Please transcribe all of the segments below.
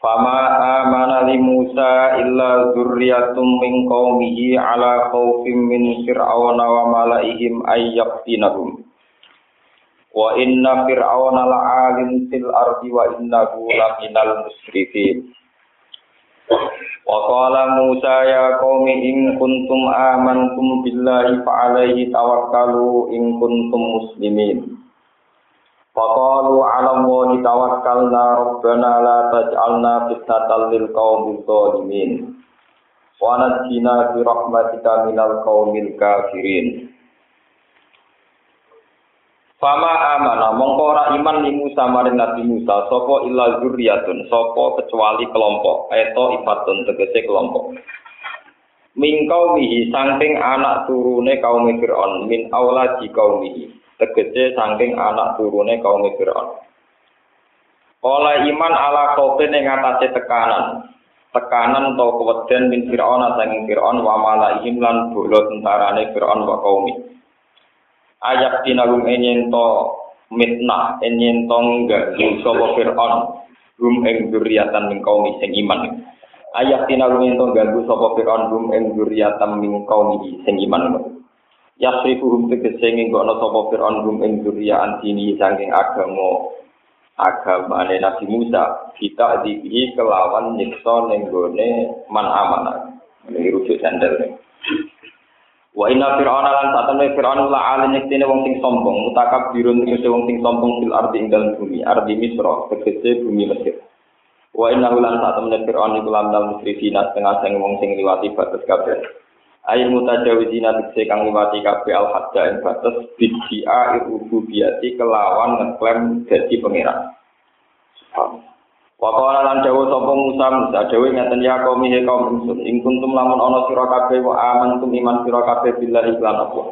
Fama amana li Musa illa zurriyatum min qaumihi ala khaufim min fir'auna wa malaihim ay yaqtinahum. Wa inna fir'auna la'alin fil ardi wa innahu laminal musrifin. Wa qala Musa ya qaumi in kuntum amantum billahi fa alaihi tawakkalu in kuntum muslimin. Faqalu 'ala Allahi tawakkalna rabbana la taj'alna fitnatan lil qaumil zalimin. Wa najjina bi rahmatika minal qaumil kafirin. Fama amana mongko ora iman li Musa maring Nabi Musa sapa illa zurriyatun sapa kecuali kelompok eto ifatun tegese kelompok. Min qaumihi saking anak turune kaum Fir'aun min auladi qaumihi tegese saking anak turune kaum Fir'aun. Oleh iman ala kaufin ing atase tekanan. Tekanan atau keweden min Fir'aun saking Fir'aun wa malaihim lan bolo tentarane Fir'aun wa qaumi. Ayak tinagum enyento mitnah enyento enggak sapa Fir'aun rum ing dzurriatan min kaum sing iman. Ayak tinagum ento ganggu sapa Fir'aun rum ing dzurriatan min kaum sing iman. Yasrifuhum tegese ngenggono sapa Fir'aun rum ing dzurriatan dini saking agama agamane Nabi Musa kita dihi kelawan nyiksa ning gone man amanah. Ini rujuk sandal nih. Wa inna fir'auna lan satane fir'aun la alin yektene wong sing sombong, mutakab birun tegese wong sing sombong fil ardi ing dalem bumi, ardi Misra, tegese bumi Mesir. Wa inna lan satane fir'aun iku lam dal musrifina setengah sing wong sing liwati batas kabeh. Ayin mutajawizina tegese kang liwati kabeh al hadda ing batas bid'a rububiyati kelawan ngeklaim dadi pangeran. Wakala lan dawuh sapa Musa Musa dawuh ngaten ya kaum he kaum ingsun ing kuntum lamun ana sira kabeh wa amantum iman sira kabeh billahi lan apa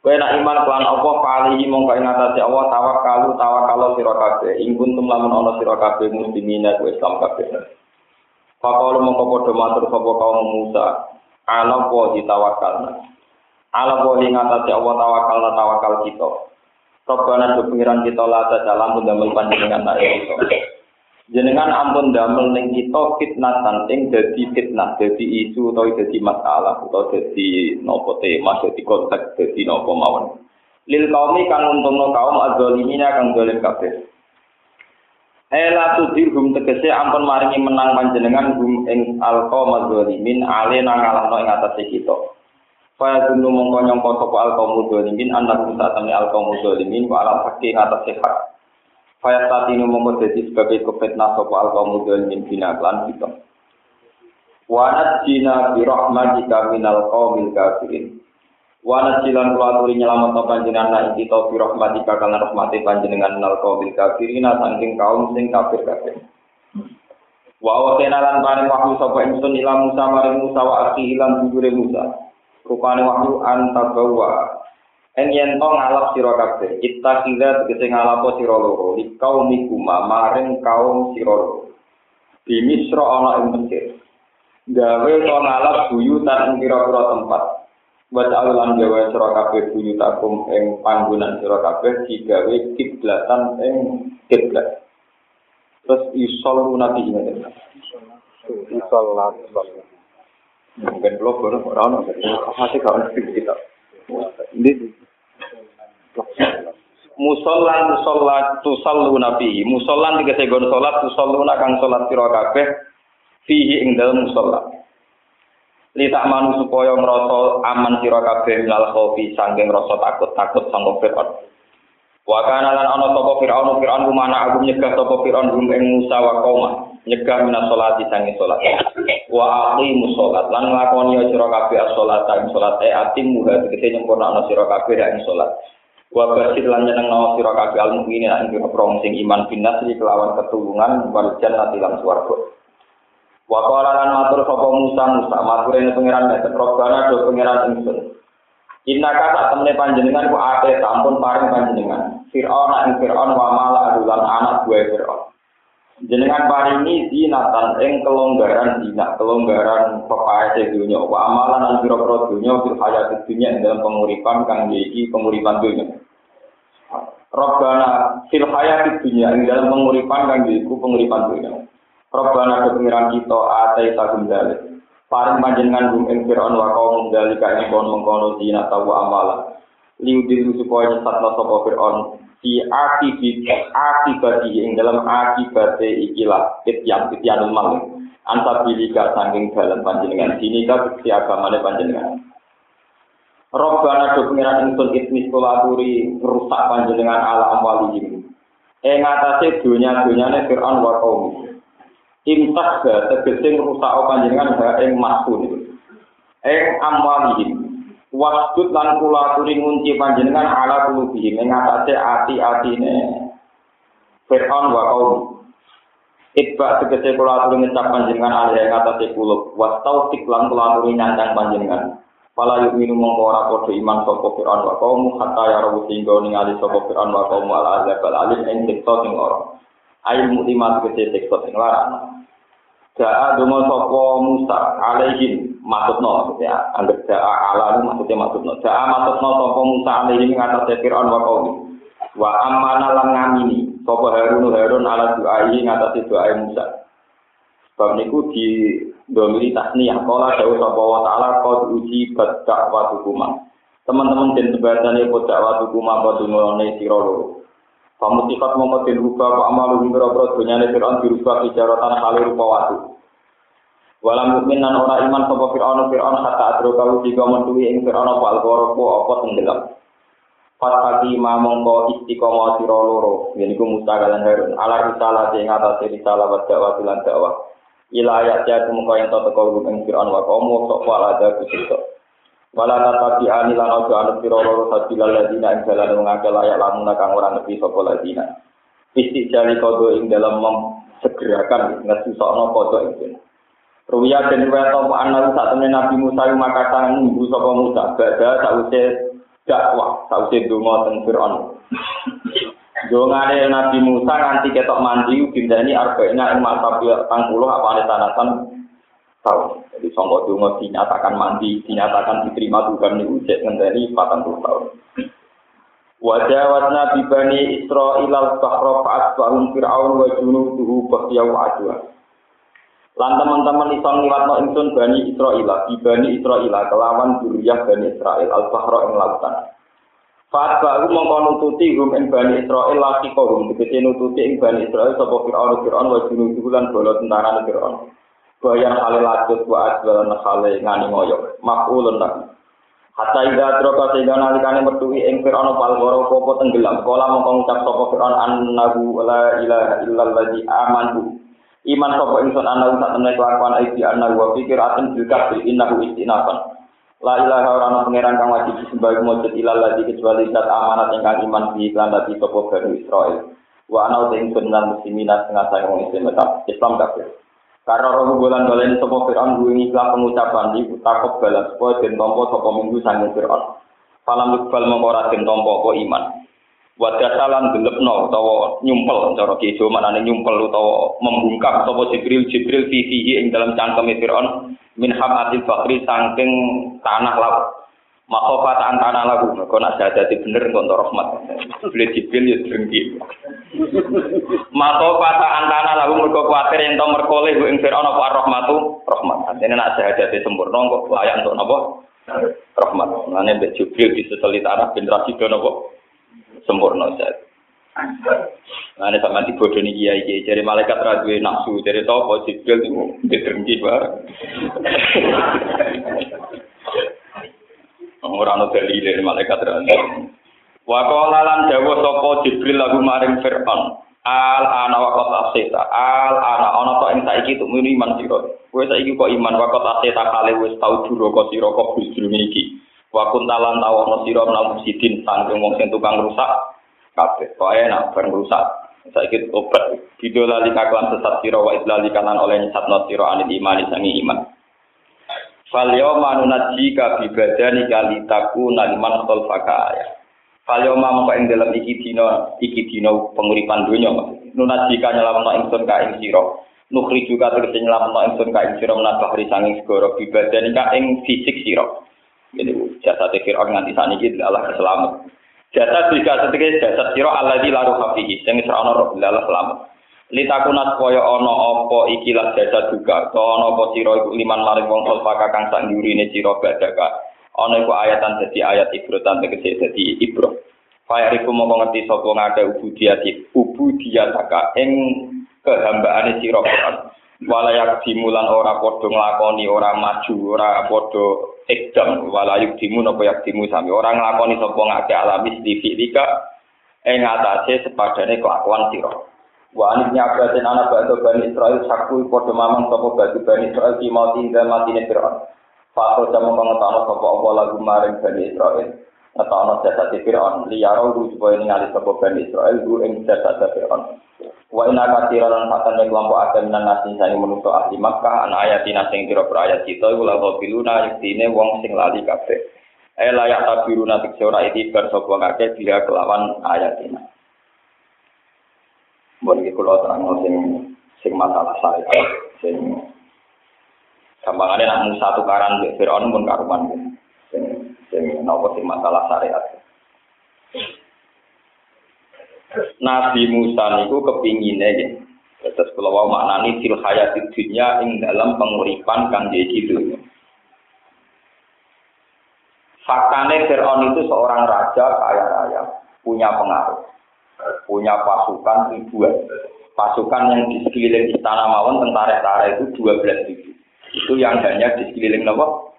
Kowe nak iman lan apa kali mongko ing atase Allah tawakkalu tawakkal sira kabeh. Ing kuntum lamun ana sira kabeh muslimina ku Islam kabeh. Fakal mongko padha matur sapa kaum Musa ala wa ditawakkalna ala wa ing atase Allah tawakkalna tawakal kita. Robbana do pengiran kita la dalam damel panjenengan nak kita. Jenengan ampun damel ning kita fitnatan ing dadi fitnah dadi isu utawa dadi masalah utawa dadi nopo tema dadi konteks dadi nopo mawon. Lil kaumi kang untungno kaum adzalimina kang dolim kabeh Ela tudirhum tegese ampun maringi menang panjenengan hum ing alqaum adzalimin ale nang ngalahno ing atase kita. Faya gunu mongko nyangka sapa alqaum adzalimin anak kita temne alqaum adzalimin wa ala hakki atase hak. Faya saat ini mongko jadi sebagai kefitnah sopa al kaum min bina klan kita. Wanat jina bi rahmatika minal qaumil kafirin. Wanat jilan kulaturi nyelamat no panjenengan na kita bi rahmatika kana rahmati panjenengan minal qaumil kafirin saking kaum sing kafir kafir. Wa awatena lan paring wahyu sapa ingsun ila Musa maring Musa wa akhi ilan bujure Musa. Rupane wahyu antabawa En yen to ngalap sira kabeh, kira tegese ngalapo sira loro, di kaum ikuma maring kaum sira loro. Di Misra ana ing Mesir. Gawe to ngalap buyutan ing pira-pira tempat. Buat alulan gawe sira kabeh buyutakum ing panggonan sira kabeh digawe kiblatan ing kiblat. Terus isol nabi ini. Isol lah. Mungkin belum baru orang masih kawan kita. Ini musolan musola tusallu nabi musolan tiga segon solat tusallu kang solat sira kabeh fihi ing dalem musola li tak manu supaya ngrasa aman sira kabeh minal khaufi sanging rasa takut takut sangko Fir'aun. Wa kana lan ana sapa Fir'aun Fir'aun kumana aku nyegah sapa Fir'aun rum ing Musa wa qauma. Nyegah minas salati sanging salat. Wa aqimu salat lan nglakoni sira kabeh as-salat ing salat. E atim muga tegese nyempurna sira kabeh ing salat. Wa basid lan nyeneng nawa sira kabeh al mukminin ing sing iman binas kelawan ketulungan wal jannati lan swarga Wa qala lan matur sapa Musa Musa matur ing pangeran ngeten Robbana do pangeran ingsun. Inna kata temne panjenengan ku ate sampun paring panjenengan. Fir'aun ing Fir'aun wa mala adulan anak buah Fir'aun. Jenengan paringi zinatan ing kelonggaran zina, kelonggaran pepae dunya. Wa amalan lan pira-pira dunya fil hayat dunya ing dalam penguripan kang iki penguripan dunya. Robbana fil hayat dunya ing dalam penguripan kang iku penguripan dunya. Robbana ke pengiran kita atai tagum dalik. Paring panjenengan gum ing Fir'aun wa kaum dalik ing kon mengkono dina tawa amala. Liudilu supaya nyesatno sapa Fir'aun di akibat akibat ing dalam akibat ikilah kityan kityan mal. Anta bilika saking dalam panjenengan sini ka bukti agamane panjenengan. Robbana do pengiran ingsun itmis kolaturi rusak panjenengan ala amwalihim. Ing atase dunya-dunyane Fir'aun wa kaum. Imtak ga tegese rusak panjenengan ga ing maskun. Ing amwalihim. Wasdud lan kula aturi ngunci panjenengan ala kulubihim ing atase ati-atine Fir'aun wa kaum. Itba tegese kula aturi ngecap panjenengan alih ing atase kulub. Wastau tiklan kula aturi nyandang panjenengan. Pala yuk minum mongko ora iman sapa Fir'aun wa kaum hatta ya rawu singgo ningali sapa Fir'aun wa kaum ala azab al alim ing siksa sing. Ail muklimat tegese siksa sing larang. Ja'a donga sapa Musa alaihim maksudno ya anggap ja'a ala maksudnya maksudno. Ja'a maksudno sapa Musa alaihim ngatas Fir'aun wa kaum wa amana lan ngamini sapa Harun Harun ala du'ai ngatas doa Musa. Sebab niku di domiri tasniyah. Kala dawuh sapa wa ta'ala qad uji badak wa Teman-teman den sebadane badak wa tukuma padungane sira loro Mau den rubah pak amalu hingga biro dunyane Fir'aun dirubah hijaratan kali rupa watu. Walam mukmin nan ora iman sapa Fir'aun Fir'aun hatta adro kau tiga mentuwi ing Fir'aun apa algoropo apa tenggelam. Pas hati ma mongko istiqomah sira loro, yen iku Musa kalan Harun. Ala risalah sing atase risalah wa dakwah lan dakwah. Ila ayat jatuh mongko yen teko ing Fir'aun wa wala ada kusito. Wala tatapi ani lan ojo anut piro loro sabila ladina ing dalan mengakel layak lamun kang ora nepi sapa ladina. Istijali kodo ing dalam segerakan ngesusokno kodo ing Ruya den weto ana sak temene Nabi Musa maka sang nunggu sapa Musa badha sause dakwah sause donga teng Firaun. Dongane Nabi Musa nganti ketok mandi dindani arba'ina ing masa tang puluh apa tanasan tahun. Jadi songko dungo dinyatakan mandi, dinyatakan diterima Tuhan ini ujek ngendani 40 tahun. Wajah wajna bibani Israel al-Bahra fa'asbahum Fir'aun wa junuduhu bahya wa adwa. Lan teman-teman iso ngliwatno ingsun Bani Israel, bibani Israel kelawan duriyah Bani Israel al-Bahra ing lautan. Fat baru mongko nututi hum ing Bani Israel laki kohum, tegese nututi ing Bani Israel sapa Fir'aun Fir'aun wa junuduhu lan bala tentara Fir'aun. Bayan hale lajut wa asbalan hale ngani ngoyo. Makulun lagi. Hatta ida droka sehingga nalikane metuhi ing Fir'aun pal goro popo tenggelam. Kala mongko ngucap sapa Fir'aun annahu la ilaha illalladzi amantu. Iman sapa ingsun ana sak temne kelakuan aidi annahu wa fikir atin bil kafir innahu istinafan. La ilaha ora ana pangeran kang wajib disembah mujud ilal ladzi kecuali zat amanat ingkang iman di iklan dadi sapa Bani Israil. Wa ana ingsun lan muslimin setengah saya wong Islam kafir. Karena roh bulan balen sopo Fir'aun gue ngiklah pengucapan di takut balas supaya den tompo sopo minggu sange Fir'aun. Falam iqbal mengora den tompo po iman. Wadah salam gelepno utawa nyumpel cara kijo manane nyumpel utawa membungkam sopo Jibril Jibril fihi ing dalam cangkem Fir'aun min hamatil bakri saking tanah laut. Makofat antara lagu, kau nak jadi bener untuk rahmat. Beli jibil ya drengki. Makofat antara lagu mereka khawatir yang tau merkoleh bu ingfir ono apa rahmatu rahmat. Ini nak jadi sempurna kok layak untuk nopo rahmat. Nanti beli jibil di seseli tanah generasi ke nopo sempurna saja. Nah, ini sama di bodoh ini kiai jadi malaikat radwe nafsu jadi tau jibil itu drengki bareng. Ora ono dalile malaikat rane. Wa qala lan dawuh sapa Jibril lagu maring Fir'aun. Al ana wa qad asita. Al ana ana kok ing saiki tuk iman sira. Kowe saiki kok iman wa qad asita kale wis tau duraka sira kok bujrune iki. Wa kuntalan tau ana sira menawa sidin saking wong sing tukang rusak kabeh. Kok enak bareng rusak. Saiki obat. Bidola lika kelam sesat siro wa idlali kanan oleh nyesatno siro anil imani sangi iman. Fal yawma nunajjika bi badani kalitaku naliman khalfaka ayat. Fal yawma mongko ing dalam iki dina iki dina penguripan donya nunajjika nyelametno ingsun ka ing sira. Nukhri juga tegese nyelametno ingsun ka ing sira menabah sanging segara bi badani ka ing fisik sira. Jadi jasa Fir'aun nganti saniki adalah keselamat. Jasa jika setika jasa sira alladzi la ruha fihi sing ana roh selamat. Litakunat kaya ana apa ikilah jasa juga, to ana apa sira iku liman maring wong sulfaka kang sak ndurine sira badaka. Ana iku ayatan dadi ayat ibrotan tegese dadi ibro. Fayariku mau ngerti sapa ngake ubudiyati ubudiyataka ing kehambaane sira Quran. Walayak dimulan ora padha nglakoni ora maju ora padha ekdam walayuk dimu napa yak dimu sami ora nglakoni sapa ngake alamis di ing atase sepadane kelakuan sira. Wa anis nyabatin anak batu Bani Israel saku padha mamang sapa batu Bani Israel di mau tinggal matine Fir'aun. Fakul jamu pengetahuan sapa apa lagu maring Bani Israel. Ngetahuan jasa Fir'aun. Liyaro lu supaya ningali sapa Bani Israel lu ing jasa Fir'aun. Wa ina katira lan fatan ing kelompok ada minan nasi sing menungso ahli Makkah an ayatina sing kira ayat kita la biluna yektine wong sing lali kabeh. Eh layak tabiruna tikse ora itibar sapa kabeh dia kelawan ayatina. Bon iki kula terang sing sing masalah syariat sing gampangane nak Musa tukaran mbek Firaun pun karuman sing sing napa sing masalah syariat. Nabi Musa niku kepingine nggih. Terus kula wau maknani fil hayatid dunya ing dalam penguripan kang jadi dunya. Faktane Fir'aun itu seorang raja kaya raya, punya pengaruh punya pasukan ribuan. Pasukan yang di sekeliling istana mawon tentara-tentara itu dua belas ribu. Itu yang hanya di sekeliling nopo.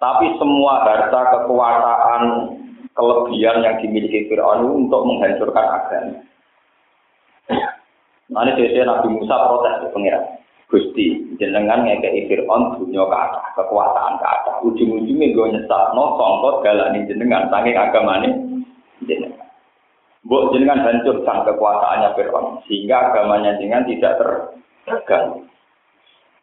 Tapi semua harta kekuasaan kelebihan yang dimiliki Fir'aun untuk menghancurkan agama. Nah ini jadi Nabi Musa protes ke pengiran. Gusti, jenengan ngekei Fir'aun dunia ke atas, kekuasaan ke atas. Ujung-ujungnya gue nyesat, no songkot galani jenengan, saking agamanya jenengan. Mbok jenengan hancurkan kekuasaannya Fir'aun sehingga agamanya jenengan tidak terganggu.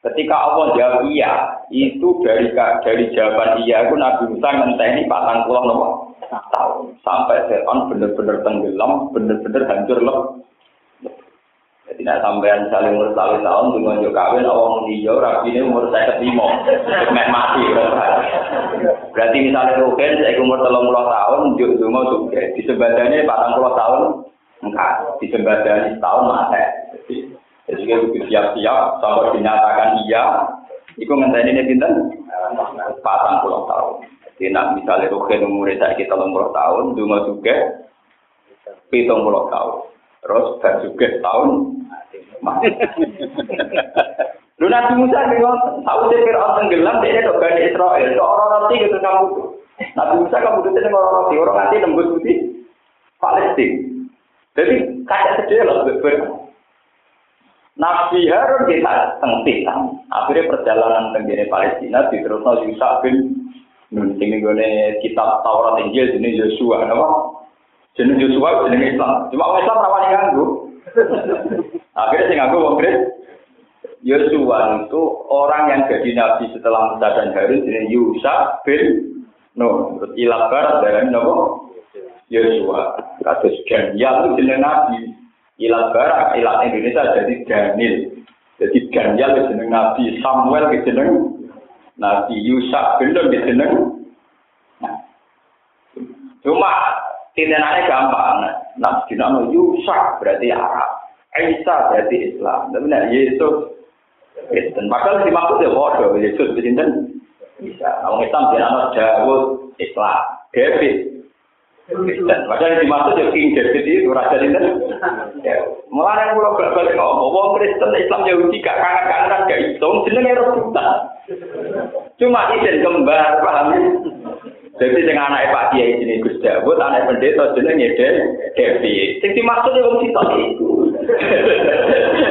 Ketika Allah jawab iya, itu dari dari jawaban iya itu Nabi Musa ngenteni patang pulau nomor tahun sampai Fir'aun benar-benar tenggelam, benar-benar hancur loh. Jadi nak sampean misalnya umur satu tahun dengan jo kawin awang hijau rapi ini umur saya ketimo, mek mati. Berarti misalnya Rukin saya umur telung puluh tahun, jo dungo juga di sebadanya patang puluh tahun enggak, di sebadanya setahun mati. Jadi kita siap-siap sampai dinyatakan iya, itu ngenteni ini pinter patang puluh tahun. Jadi nak misalnya Rukin umur saya kita telung puluh tahun, dungo juga pitung puluh tahun. Terus juga tahun mati. Lu Nabi Musa bingung, tahu dia Fir'aun tenggelam, dia ke Bani Israel, ke orang roti gitu kamu tuh. Nabi Musa kamu tuh dengan orang roti, orang nanti nembus putih Palestina. Jadi kayak sedih loh, Nabi Harun kita tengtikan. Akhirnya perjalanan tenggine Palestina di terus Yusuf bin. Ini gue kitab Taurat Injil ini Yosua, apa? Jenis Yosua jenis Islam. Cuma orang Islam rawani ganggu. Akhirnya sing ganggu wong Yosua itu orang yang jadi nabi setelah Musa dan Harun jenis Yusa bin No, terus ilat barat nopo Yosua. Kasus Daniel itu jenis nabi. Ilat barat, Indonesia jadi Daniel. Jadi Daniel itu jenis nabi. Samuel itu jenis nabi. Yusa bin Nun itu jenis. Nah, cuma Tindakannya gampang. Nah, dinamo Yusak berarti Arab. Isa berarti Islam. Tapi nah, Yesus Kristen. Padahal si maksud ya bodoh. Yesus Kristen bisa. Kalau Islam dinamo Dawud Islam. David Kristen. Padahal si maksud ya King David itu Raja Kristen. Mulai yang pulau balik ngomong. Wong Kristen Islam Yahudi gak kanan-kanan gak hitung. Jenengnya rebutan. Cuma izin kembar, paham Jadi sing anake Pak Kiai jenenge Gus Dawud, anak pendeta jenenge Devi. Sing dimaksud wong sitok iku.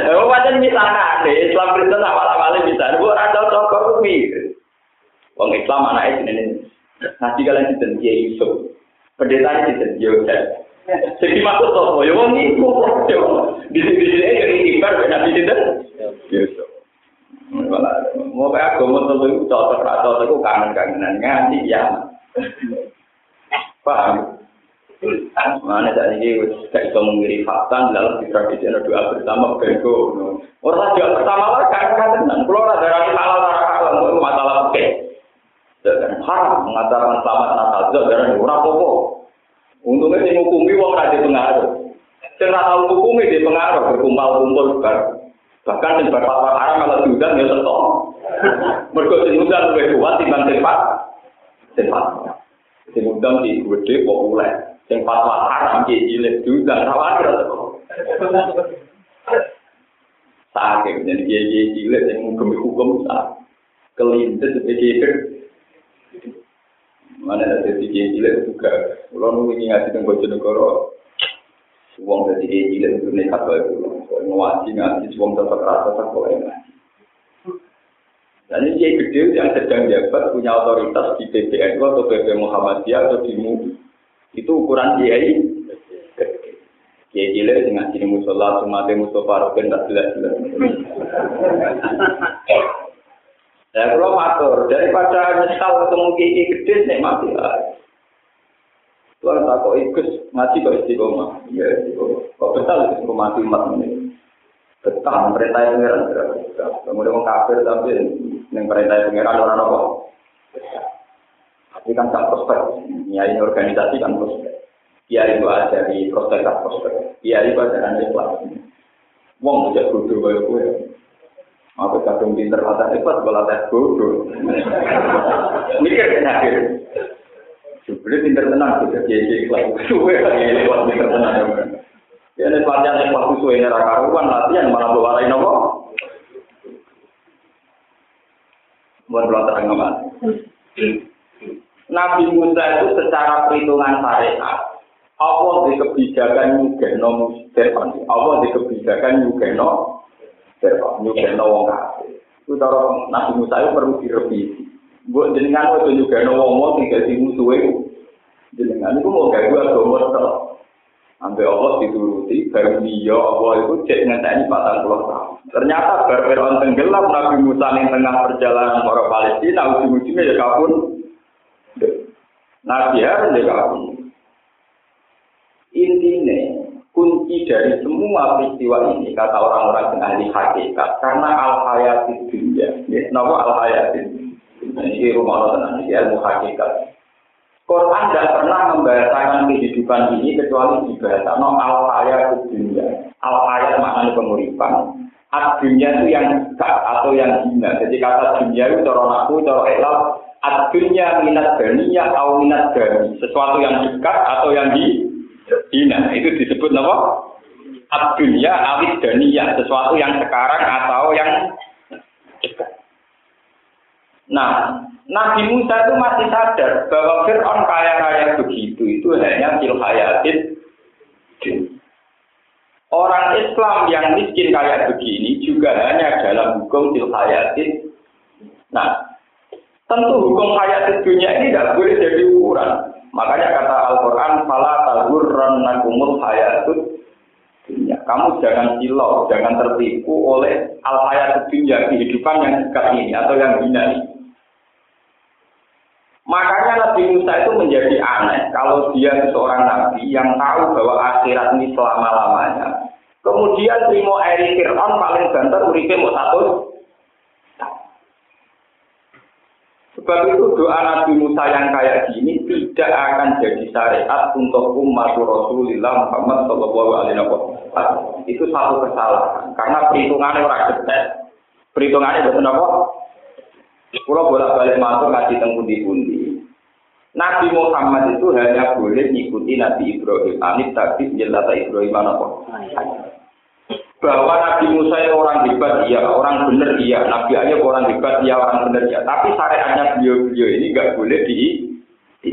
Oh, pancen misalnya, Islam Kristen awal-awalnya bisa, bu ora cocok kok kuwi. Wong Islam anake jenenge Nanti kalian dinten Kiai Yusuf. Pendetanya dinten Yosef. Jadi maksud apa? Ya wong yo. Di sini di sini jadi ibar ben nabi sinten? Yusuf. Mau kayak agama tentu cocok cocok itu kangen-kangenan nganti ya. Paham? Mana saat ini gak bisa mengirim fakta dalam tradisi doa bersama bego. Orang doa bersama lah kan kan tenan. Kalau ada dari halal halal itu masalah oke. Dan haram mengatakan selamat Natal itu dari orang popo. Untungnya sih hukumi wong ra di pengaruh. Ra tau hukumi di pengaruh berkumpul-kumpul bar. Bahkan sing berfatwa haram kalau diundang ya tetep. Mergo sing undang luwih kuat timbang sing pat. sing fatwa. Sing undang di gede kok oleh. Sing fatwa haram di jilid juga rawan Saking jadi gede jilid yang hukum hukum sah. Kelintas sebagai mana ada sesi gede jilid juga. Kalau nunggu ini ngasih tunggu cendekoro. Uang sesi gede jilid itu nekat baik pulang. Soalnya ngasih ngasih uang tetap rasa tak boleh ngasih. Dan ini dia gede yang sedang jabat punya otoritas di PBNU atau PP Muhammadiyah atau di MUI itu ukuran kiai kiai cilik sing ngaji ning musala sumate Mustofa Roben tak jelas-jelas. Ya kalau matur daripada nyesal ketemu kiai gede nek mati lah. Tuhan tak kok ikut ngaji kok istiqomah. Ya istiqomah. Kok betul itu mati umat ini. Betah perintah pengiran. Kemudian orang kafir tapi yang perintah pengiran orang apa? Ini kan tak prospek. Ini organisasi kan prospek. Ya itu ada di prospek tak prospek. Ya itu ada di kelas. Wong bisa bodoh kayak gue. Aku kadung pinter latih hebat, kalau latih bodoh. Mikir kan akhir. Sebenarnya pinter tenang, bisa jadi kelas. Suwe lewat pinter tenang. Ya ini pelatihan yang waktu suwe ini karuan latihan malah bawa lain apa? Buat pelatihan nggak Nabi Musa itu secara perhitungan syariat, Allah di kebijakan nyugeno Fir'aun, Allah di kebijakan nyugeno Fir'aun, nyugeno kafir. Itu cara Nabi Musa itu perlu direvisi. Buat jenengan itu wong wong tinggal di musuh itu. Jenengan itu mau gak gue agama terus. Sampai Allah dituruti, baru dia Allah itu cek ngenteni patang puluh tahun. Ternyata Fir'aun tenggelam Nabi Musa yang tengah perjalanan orang Palestina, ujung-ujungnya ya kabur Nabi harus kamu. Intinya, kunci dari semua peristiwa ini, kata orang-orang yang ahli hakikat, karena al-hayati dunia. Ya, kenapa al-hayati Ini rumah Allah tenang, ilmu hakikat. Quran tidak pernah membahasakan kehidupan ini kecuali dibahasakan no, al-hayat dunia. Al-hayat maknanya penguripan. Ad dunia itu yang dekat atau yang hina. Jadi kata dunia itu cara aku, cara elal, Adunya minat daniya atau minat dani. Sesuatu yang dekat atau yang di dina. Itu disebut apa? Adunya awit daniya. Sesuatu yang sekarang atau yang dekat. Nah, Nabi Musa itu masih sadar bahwa Fir'aun kaya-kaya begitu itu hanya fil hayatin Orang Islam yang miskin kayak begini juga hanya dalam hukum fil hayatin. Nah, Tentu hukum hayat dunia ini tidak boleh jadi ukuran. Makanya kata Al-Quran, Fala tagurran nakumul hayatut dunia. Kamu jangan silau, jangan tertipu oleh al-hayat dunia, kehidupan yang dekat ini atau yang ini. Makanya Nabi Musa itu menjadi aneh kalau dia seorang nabi yang tahu bahwa akhirat ini selama-lamanya. Kemudian terima Eri Fir'aun paling banter uripe mau satu Sebab itu doa Nabi Musa yang kayak gini tidak akan jadi syariat untuk umat Rasulullah Muhammad Shallallahu Alaihi Wasallam. Itu satu kesalahan karena perhitungannya orang detail. Perhitungannya betul apa? Kalau bolak balik masuk ngaji tentang pundi Nabi Muhammad itu hanya boleh mengikuti Nabi Ibrahim. Anit tadi jelas Ibrahim apa? bahwa Nabi Musa itu orang hebat, iya, orang benar, iya, Nabi Ayub orang hebat, iya, orang benar, iya. Tapi syariatnya beliau-beliau ini nggak boleh di, di.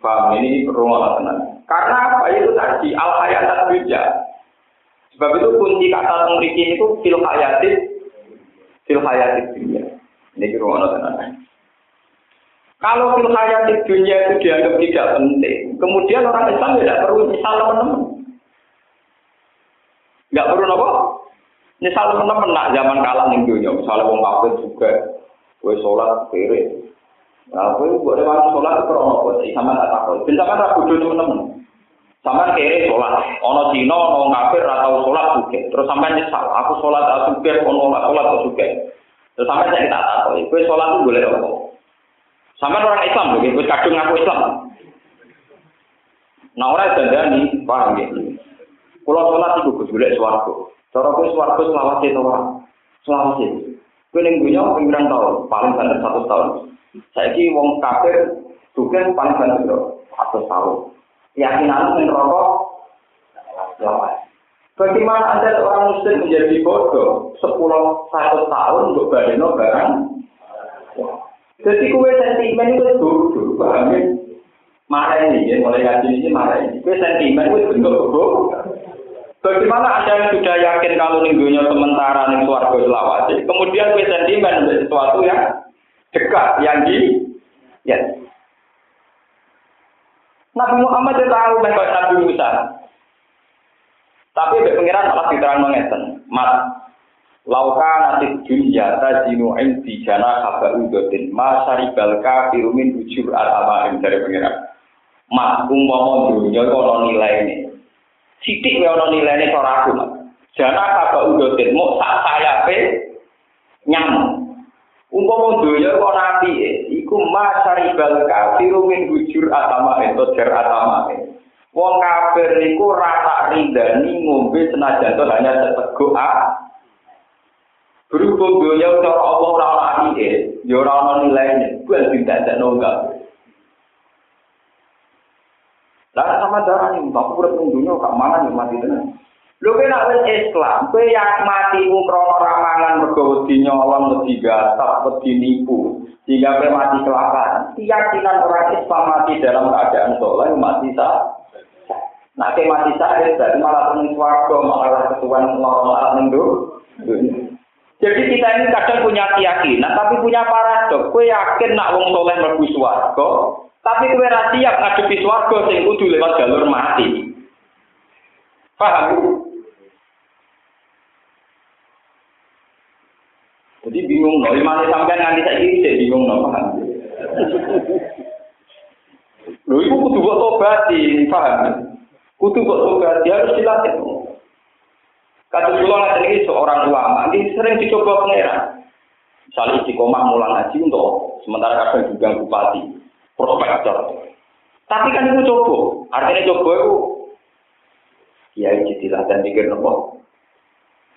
Paham ini rumah tenang. Karena apa itu tadi al hayat dunia. Sebab itu kunci kata memiliki itu fil fil hayatit dunia. Ini rumah tenang. Kalau fil di dunia itu dianggap tidak penting, kemudian orang Islam tidak perlu misal teman-teman. Nggak perlu apa? Misal teman-teman nak zaman kalah nih dunia, misalnya wong kafir juga, gue sholat kiri. Nah, gue buat sholat kurang apa sih? Sama tak takut. Bisa kan ragu dulu teman-teman. Sama kiri sholat, ono Cina, ono kafir atau sholat juga. Terus sampai nyesal, aku sholat atau juga, ono sholat atau juga. Terus sampai saya tak takut, gue sholat itu boleh apa? Sama orang Islam, begitu kadung aku Islam. Nah orang dandani, paham ya? Kalau sholat itu gue boleh suaraku. Cara gue suaraku selawat itu orang. Selawat itu. Gue nenggunya pinggiran tahun, paling banter satu tahun. Saya ki wong kafir, juga paling banter satu tahun. Keyakinan rokok, selawat. Bagaimana ada orang muslim menjadi bodoh sepuluh satu tahun untuk badino barang? Jadi kue sentimen itu bodoh, paham ya? Marah ini, ya, mulai ngaji ini marah ini. Kue sentimen itu bentuk bodoh. Bagaimana ada yang sudah yakin kalau minggunya sementara nih suarga selawat, kemudian kue sentimen untuk sesuatu yang dekat, yang di, ya. Nabi Muhammad itu tahu mereka Nabi Musa. Tapi pengiran malah diterang mengeten. Mas, Lauka nanti dunia tajinu indi jana haba udotin ma syaribal kafiru min ujur al dari pengiran. Mas umpama dunia ono nilai ini. Sidik ono nilai ini cara aku mas. Jana haba udotin mau saya pe nyamuk. umpama donya kok nanti iku masyaribal kafir min bujur atama itu jer atama wong kafir niku rata rindani ngombe senajan to hanya seteguk a berhubung donya cara Allah ora ana e yo ora ono nilaine kuwi tidak ada nonggal lah sama darah ini bapak pura pun dunia kak mana nih mati tenang Lho kena wis Islam, kowe yang mati ku krana ramangan mergo wedi nyolong, wedi gasap, wedi nipu, sehingga kowe mati kelaparan. Keyakinan orang Islam mati dalam keadaan soleh mati sah. Nah, mati sah, berarti malah penuh swarga, malah ketuan lorong alat ning. Jadi kita ini kadang punya keyakinan, tapi punya paradok. Kue yakin nak wong soleh mlebu swarga, tapi kue ra siap ngadepi swarga sing kudu lewat jalur mati. Paham? Jadi bingung loh, mana sampai nanti saya ini saya bingung loh, paham? Loh, itu kudu obat paham? Kudu obat, harus dilatih. Kata kula ngaten iki seorang ulama, ini sering dicoba pangeran. Misalnya istiqomah mulang haji untuk sementara kadang juga bupati, prospektor. Tapi kan itu coba, artinya coba itu ya jadilah dan pikir nopo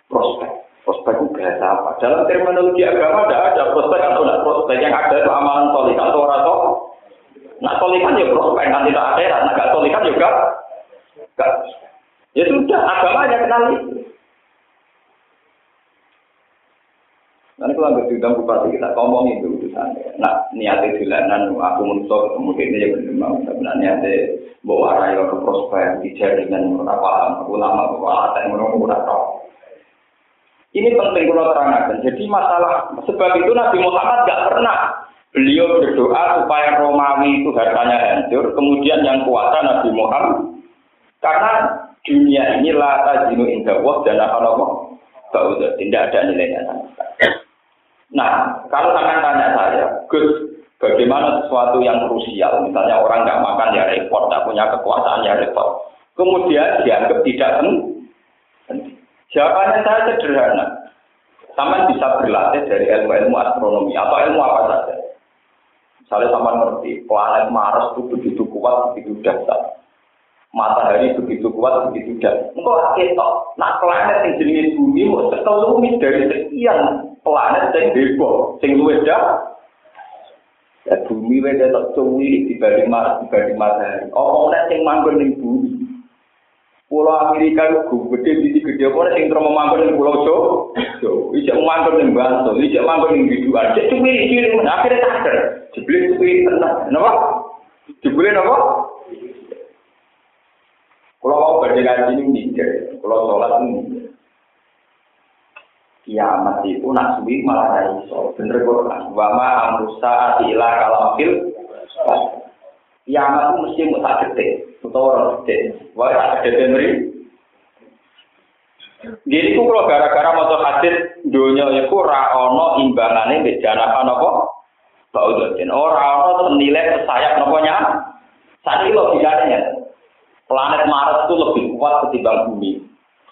prospek. Prospek bahasa apa? Dalam terminologi agama ada ada prospek atau tidak prospek yang ada itu amalan solik atau orang Nah solikan ya prospek, nanti tidak ada, nah gak solikan juga gak. Ya sudah, agama aja kenal itu. Nanti kalau nggak diundang bupati kita ngomong itu urusan. Nah niatnya jalanan aku menurut ketemu ini ya benar mau. Sebenarnya niatnya bawa arah ke prospek di jaringan apa ulama bawa ada yang menurut Ini penting kalau terangkan. Jadi masalah sebab itu Nabi Muhammad nggak pernah beliau berdoa supaya Romawi itu hartanya hancur. Kemudian yang kuasa Nabi Muhammad karena dunia ini lata jinu indah dan apa nama tidak ada nilainya sama. Nah, kalau akan tanya saya, Gus, bagaimana sesuatu yang krusial, misalnya orang nggak makan ya repot, nggak punya kekuasaan ya repot, kemudian dianggap tidak penting. Jawabannya saya sederhana. Sama bisa berlatih dari ilmu-ilmu astronomi atau ilmu apa saja. Misalnya sama ngerti, planet Mars itu begitu kuat, begitu dahsyat. Matahari begitu kuat, begitu dahsyat. Engkau kita, nah planet yang jenis bumi mau sekelumit dari sekian planet sing bebo, luwih dah. Ya bumi wae dak cuwi dibanding Mars dibanding matahari. Apa nek sing manggon ning bumi? Pulau Amerika itu gede, di gede, apa sing terus manggon ning pulau Jo? Ijek manggon ning Bantul, ijek manggon ning Biduan. Cek cuwi iki akhirnya sadar. Jebule cuwi tenan. Napa? Jebule napa? Kalau mau berdiri ini mikir, kalau sholat ini kiamat itu nak suwi malah ra iso. Bener kok kan. Wa ma amrusa ila kalamil kiamat itu mesti mau tak gede, utawa orang tak gede meri. Jadi itu kalau gara-gara motor hadis dunia itu ra ono imbangannya di janakan apa? Baudotin. Ora ono senilai sayap noponya. Saat ini logikanya planet Mars itu lebih kuat ketimbang bumi.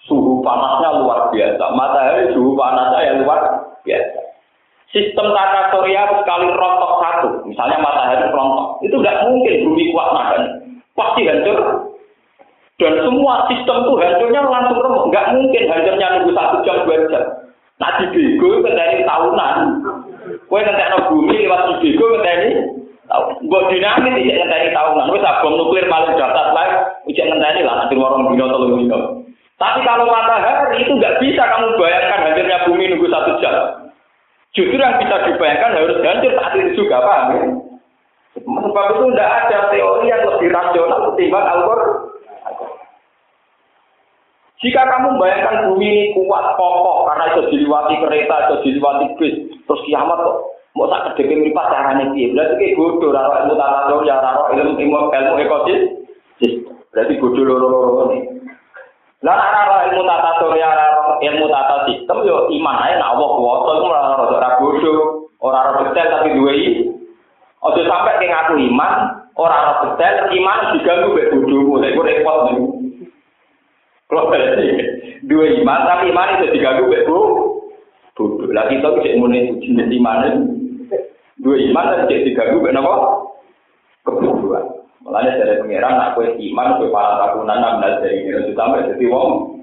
Suhu panasnya luar biasa. Matahari suhu panasnya yang luar biasa. Sistem tata surya sekali rontok satu, misalnya matahari rontok, itu nggak mungkin bumi kuat nahan. Pasti hancur. Dan semua sistem itu hancurnya langsung remuk. Nggak mungkin hancurnya nunggu satu jam, dua jam. Di bego dari tahunan. Kue nanti bumi lewat di bego ini Gue dinamis tidak ngenteni tahunan. Wis bom nuklir paling dahsyat lah, ujian ngenteni lah nanti warung dino tolong dino. Tapi kalau matahari itu nggak bisa kamu bayangkan hancurnya bumi nunggu satu jam. Justru yang bisa dibayangkan harus hancur saat itu juga, paham ya? Sebab itu tidak ada teori yang lebih rasional ketimbang Al-Quran. Jika kamu bayangkan bumi ini kuat kokoh karena itu diliwati kereta, itu diliwati bis, terus kiamat kok mau tak kedekir meripat caranya dia. Berarti kayak bodoh, raro ilmu tata ya raro ilmu ilmu ilmu ekosis. Berarti bodoh loro-loro ini. Lah nek ilmu tata surya ilmu tata sistem yo iman ae nek Allah kuwasa iku ora ora ora bodho, ora ora detail tapi duwe iki. Aja sampe ke ngaku iman, ora ora detail iman diganggu mek bodhomu. Lha iku repot niku. Kalau berarti dua iman tapi iman itu diganggu mek bodho. Lah kita cek muni jenis iman dua iman tapi cek diganggu mek napa? Kebodohan. Mulanya dari pengiran, nak kue iman, kue para takunan, enam belas dari ini, itu sampai jadi wong.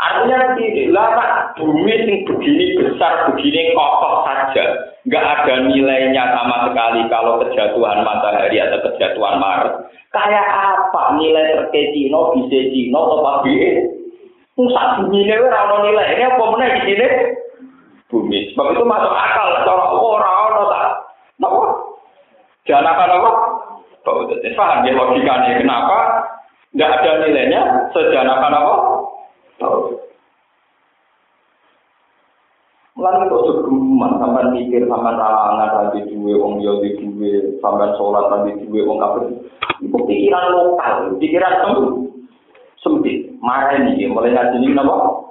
Artinya tidak lama bumi yang begini besar, begini kokoh saja, nggak ada nilainya sama sekali kalau kejatuhan matahari atau kejatuhan Mars. Kayak apa nilai terkecino, bisa cino, atau? Pusat bumi ini orang nilai ini apa mana di sini? Bumi. Sebab itu masuk akal. Kalau orang-orang tak, apa? Jangan apa? Jadi paham ya logikanya kenapa tidak ada nilainya sejanakan apa? Mulai kok segeman sampai mikir sampai ralangan tadi dua wong yo di dua sampai sholat tadi dua wong kafir. Itu pikiran lokal pikiran sem sempit. Marah ini mulai ngaji ini apa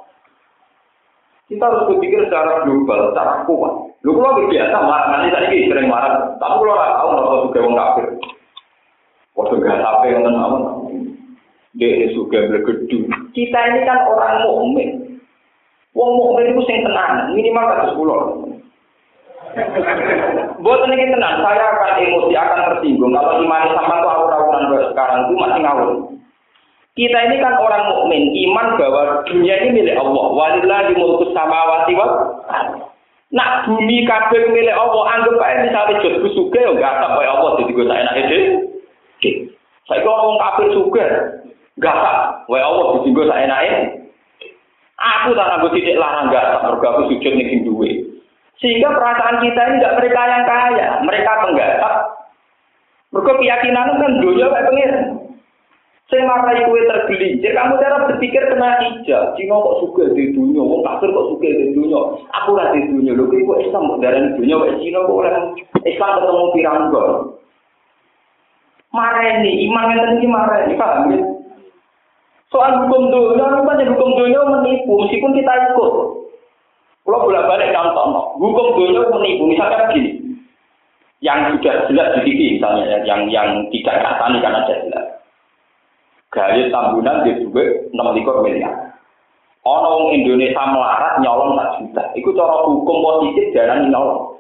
kita harus berpikir secara global secara kuat. Lu kalau biasa marah nanti tadi sering marah. Tapi kalau nggak tahu nggak juga wong kafir. Waktu gak sampai yang tenang, dia juga bergedu. Kita ini kan orang mukmin. Wong mukmin itu sing tenang, minimal kados kula. Buat ini tenang, saya akan emosi, akan tersinggung. Kalau iman sama tuh awur-awuran sekarang itu masih ngawur. Kita ini kan orang mukmin, iman bahwa dunia ini milik Allah. Walillahi mulku samawati wal Nak bumi kabeh milik Allah, anggap aja misalnya jod suge ya enggak sampai Allah jadi gue tak enak ide. Saya kok ngomong kafir juga, gak tak. Wah Allah disinggung saya naik. Aku tak nanggung titik larang gak tak. Aku sujud nih duwe. Sehingga perasaan kita ini tidak mereka yang kaya, mereka penggarap. Mereka keyakinan kan dunia kayak pengir. Saya marai kue tergelincir, kamu cara berpikir kena hijau. Cina kok suka di dunia, wong kafir kok suka di dunia. Aku lah di dunia, lho kok Islam darah di dunia, kok Cina kok Islam ketemu piranggol. mareni iman yang tadi mareni paham ya soal hukum dunia rupanya hukum dunia menipu meskipun kita ikut kalau bolak balik contoh hukum dunia menipu misalnya begini yang sudah jelas di TV misalnya yang yang tidak katani karena jelas gaya tambunan di enam likur miliar Orang Indonesia melarat nyolong 4 juta. Itu cara hukum positif jangan nyolong.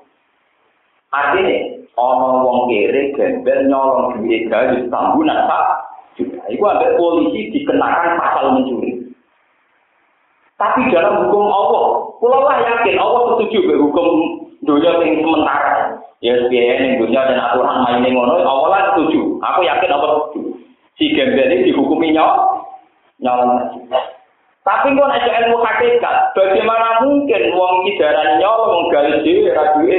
Artinya, ana wong kere gembel nyolong duit gawe tambunan tak juta. Iku ambek polisi dikenakan pasal mencuri. Tapi dalam hukum Allah, kalau lah yakin Allah setuju dengan hukum dunia yang sementara. Ya biaya yang dunia dan aturan main yang ngono, Allah lah setuju. Aku yakin Allah setuju. Si gembel ini dihukumi nyolong, nyolong. Tapi kok nek ilmu hakikat, bagaimana mungkin wong idaran nyolong wong gawe dhewe ra duwe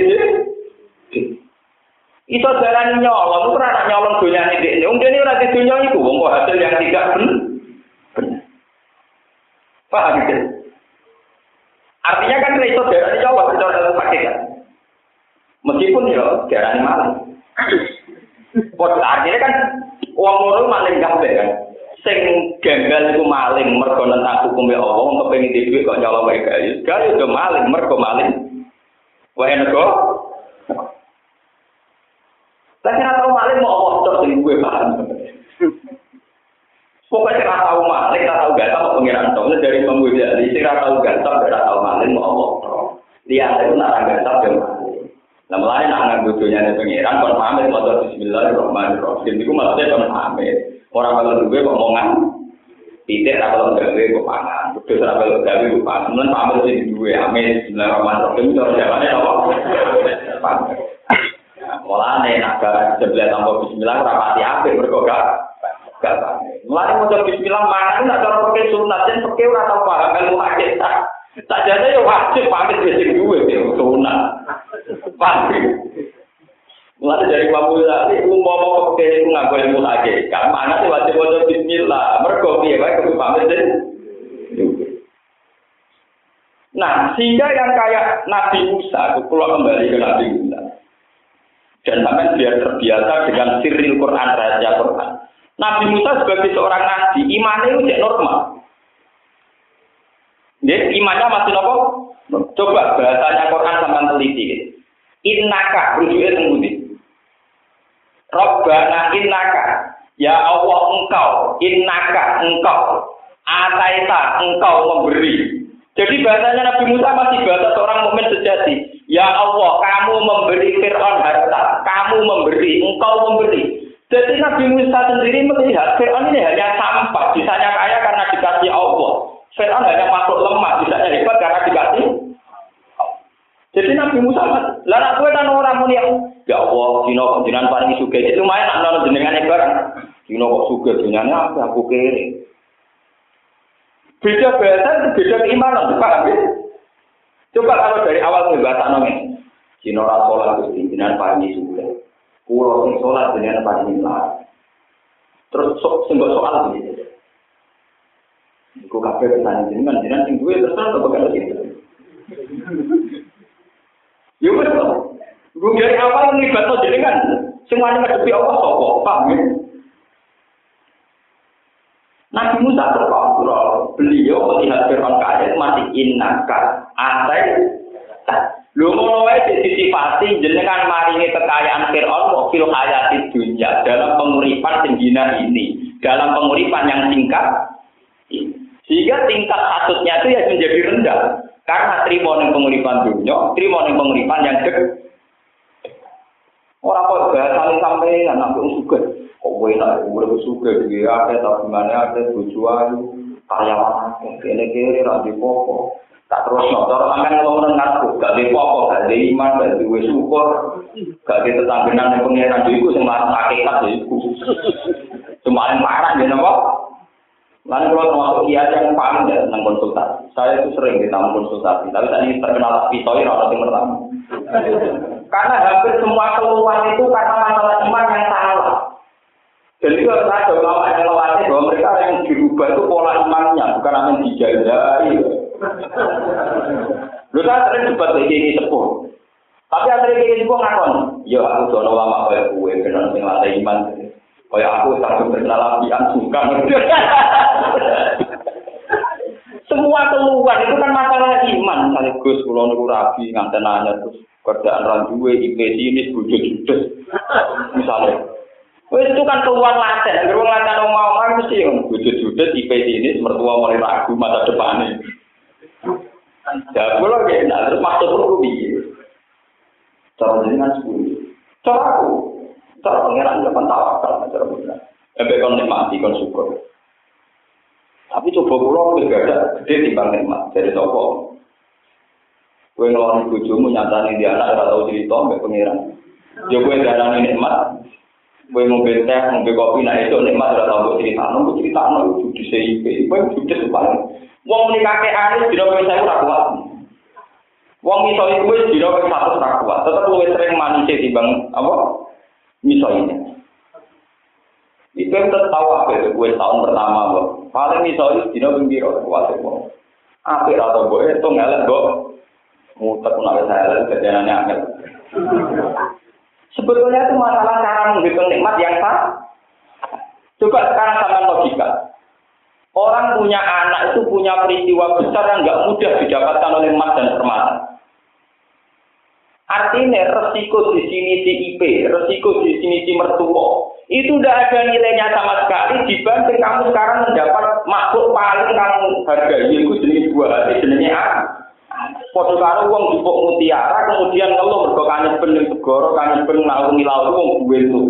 Iso jalan nyolong, itu rana nyolong dunia ini. Ini ini ora di dunia itu, wong hasil yang tidak benar. Paham gitu? Artinya kan iso darah Jawa secara pakai kan. Meskipun ya darah maling. Kok artinya kan uang ngono maling kabeh kan. Sing gagal iku maling mergo nentang hukum ya Allah, wong kepengin duit kok nyolong wae gawe. Gawe yo maling mergo maling. Wae nego. Tapi ora tau maling mau Allah terus sing gue paham. Pokoknya ora tau maling, ora tau ganteng kok pengiran dong dari pembuat dari sing ora tau ganteng, ora tau maling mau Allah. Lihat itu nak ganteng yo maling. Nah, mulai nak nganggo dunyane pengiran kon pamit maca bismillahirrahmanirrahim. Iku maksudnya kon pamit. Ora kalau duwe kok omongan. Tidak kalau gawe kok pangan. Kudu ra kalau gawe kok pangan. Mun pamit sing duwe amin bismillahirrahmanirrahim cara jawane apa? Mulane nak sebelah tanpa bismillah ora pati apik mergo gak gak. Mulane maca bismillah mangan nak cara pakai sunat jen pakai ora tau paham ilmu hakikat. Tak jadi ya wajib pamit wis sing duwe sunat. Pamit. Mulai dari Imam Ghazali, umpama pakai itu ngaku ilmu hakikat, mana sih wajib wajib Bismillah, mergo piye wae kudu pamit deh. Nah, sehingga yang kayak Nabi Musa, keluar kembali ke Nabi Musa. Dan sampai biar terbiasa dengan sirril Quran, rahasia Quran. Nabi Musa sebagai seorang nabi, imannya itu tidak normal. Jadi imannya masih nopo. Coba bahasanya Quran sama teliti. Innaka, rujuknya tembudi. Robbana innaka, ya Allah engkau, innaka engkau, ataita engkau memberi. Jadi bahasanya Nabi Musa masih bahasa seorang mukmin sejati. Ya Allah, kamu memberi Fir'aun harta, kamu memberi, engkau memberi. Jadi Nabi Musa sendiri melihat Fir'aun ini hanya sampah, bisanya kaya karena dikasih Allah. Fir'aun hanya makhluk lemah, bisanya hebat karena dikasih jadi Nabi Musa, lah nak kowe kan orang muni ya Allah, dino jenengan paling sugih. Itu main nak nono jenengan barang. Dino kok sugih jenengan apa aku kere. Beda bahasa, beda keimanan, paham ya? Coba kalau dari awal bahasa nongeng, dino ora salat Gusti jenengan paling sugih. Kulo sing salat jenengan paling lah. Terus sok sing soal begitu. Iku kabeh pertanyaan jenengan, jenengan sing duwe terus apa bakal gitu. Ya to. Gue dari awal nglibatno jenengan semuanya ngadepi Allah sapa? Paham ya? Nabi Musa terkontrol. Beliau melihat Fir'aun kaya masih innaka atai Lu ngono wae disifati jenengan maringi kekayaan Fir'aun kok fil hayati dunya dalam penguripan sendina ini, dalam penguripan yang singkat. Sehingga tingkat hasutnya itu ya menjadi rendah. Karena ning penguripan dunia, ning penguripan yang dek. Orang kok bahasa sampai anak suka. Kok gue nak gue suka dia ada mana ada tujuan karyawan kene kene ra di popo. Tak terus notor akan ngomong ngarep gak di popo, gak di iman, gak di syukur, gak di tetanggenan yang pengiran itu sing marah hakikat iku. Semakin parah ya napa? Lalu kalau termasuk kiai yang paling ya tentang konsultasi. Saya itu sering ditambah konsultasi, tapi tadi terkenal ini orang yang pertama. Karena hampir semua keluhan itu karena masalah iman yang salah. Jadi kalau ada ulama yang lewati bahwa mereka yang dirubah itu pola imannya, bukan apa yang dijajai. Lu saya sering debat lagi ini sepuh. Tapi yang ini sepuh ngakon. Ya aku jono ulama kayak gue, benar sing latih iman. Kayak aku tak terkenal apian suka. Semua keluhan itu kan masalah iman. Misalnya Gus, kalau nunggu rabi, nganten nanya terus kerjaan randuwe, IP sini, bujuk judes. Misalnya. Wes itu kan keluhan laten. Beruang laten mau mau mesti yang bujuk judes, IP sini, mertua mulai ragu masa depannya. Ya, kalau kayak nah, terus maksud aku biar. Cara jenengan sepuluh. Cara aku, cara pengiran jangan tawakal, cara pengiran. Sampai kon nikmati, kon syukur. Tapi coba pulau lebih ada gede timbang nikmat dari toko. Kue ngeloni bujumu nyatani di anak ora tau cerita mbek pangeran. Ya kue darani nikmat. Kue ngombe teh, ngombe kopi, nah itu nikmat udah tahu cerita no, cerita no, judi CIP, e kue judi sebalik. Wong ini kakek anis, jadi kue saya udah kuat. Wong misoi kue, jadi kue satu udah kuat. Tetap kue sering manusia di bang apa misoi ini. Itu yang tertawa ke kue tahun pertama bu. Paling misoi, jadi kue biro kuat itu. Apa rata kue itu ngelak bu? Muter pun ada saya lihat kejadiannya Sebetulnya itu masalah cara menghitung nikmat yang sah. Coba sekarang sama logika. Orang punya anak itu punya peristiwa besar yang nggak mudah didapatkan oleh emas dan permata. Artinya resiko di sini si IP, resiko di sini si mertua, itu tidak ada nilainya sama sekali dibanding kamu sekarang mendapat makhluk paling kamu hargai, itu jenis buah jenisnya apa? Foto karo wong jupuk mutiara, kemudian ngeluh mergo kangen bening segoro, kangen bening naungi laut wong gue itu.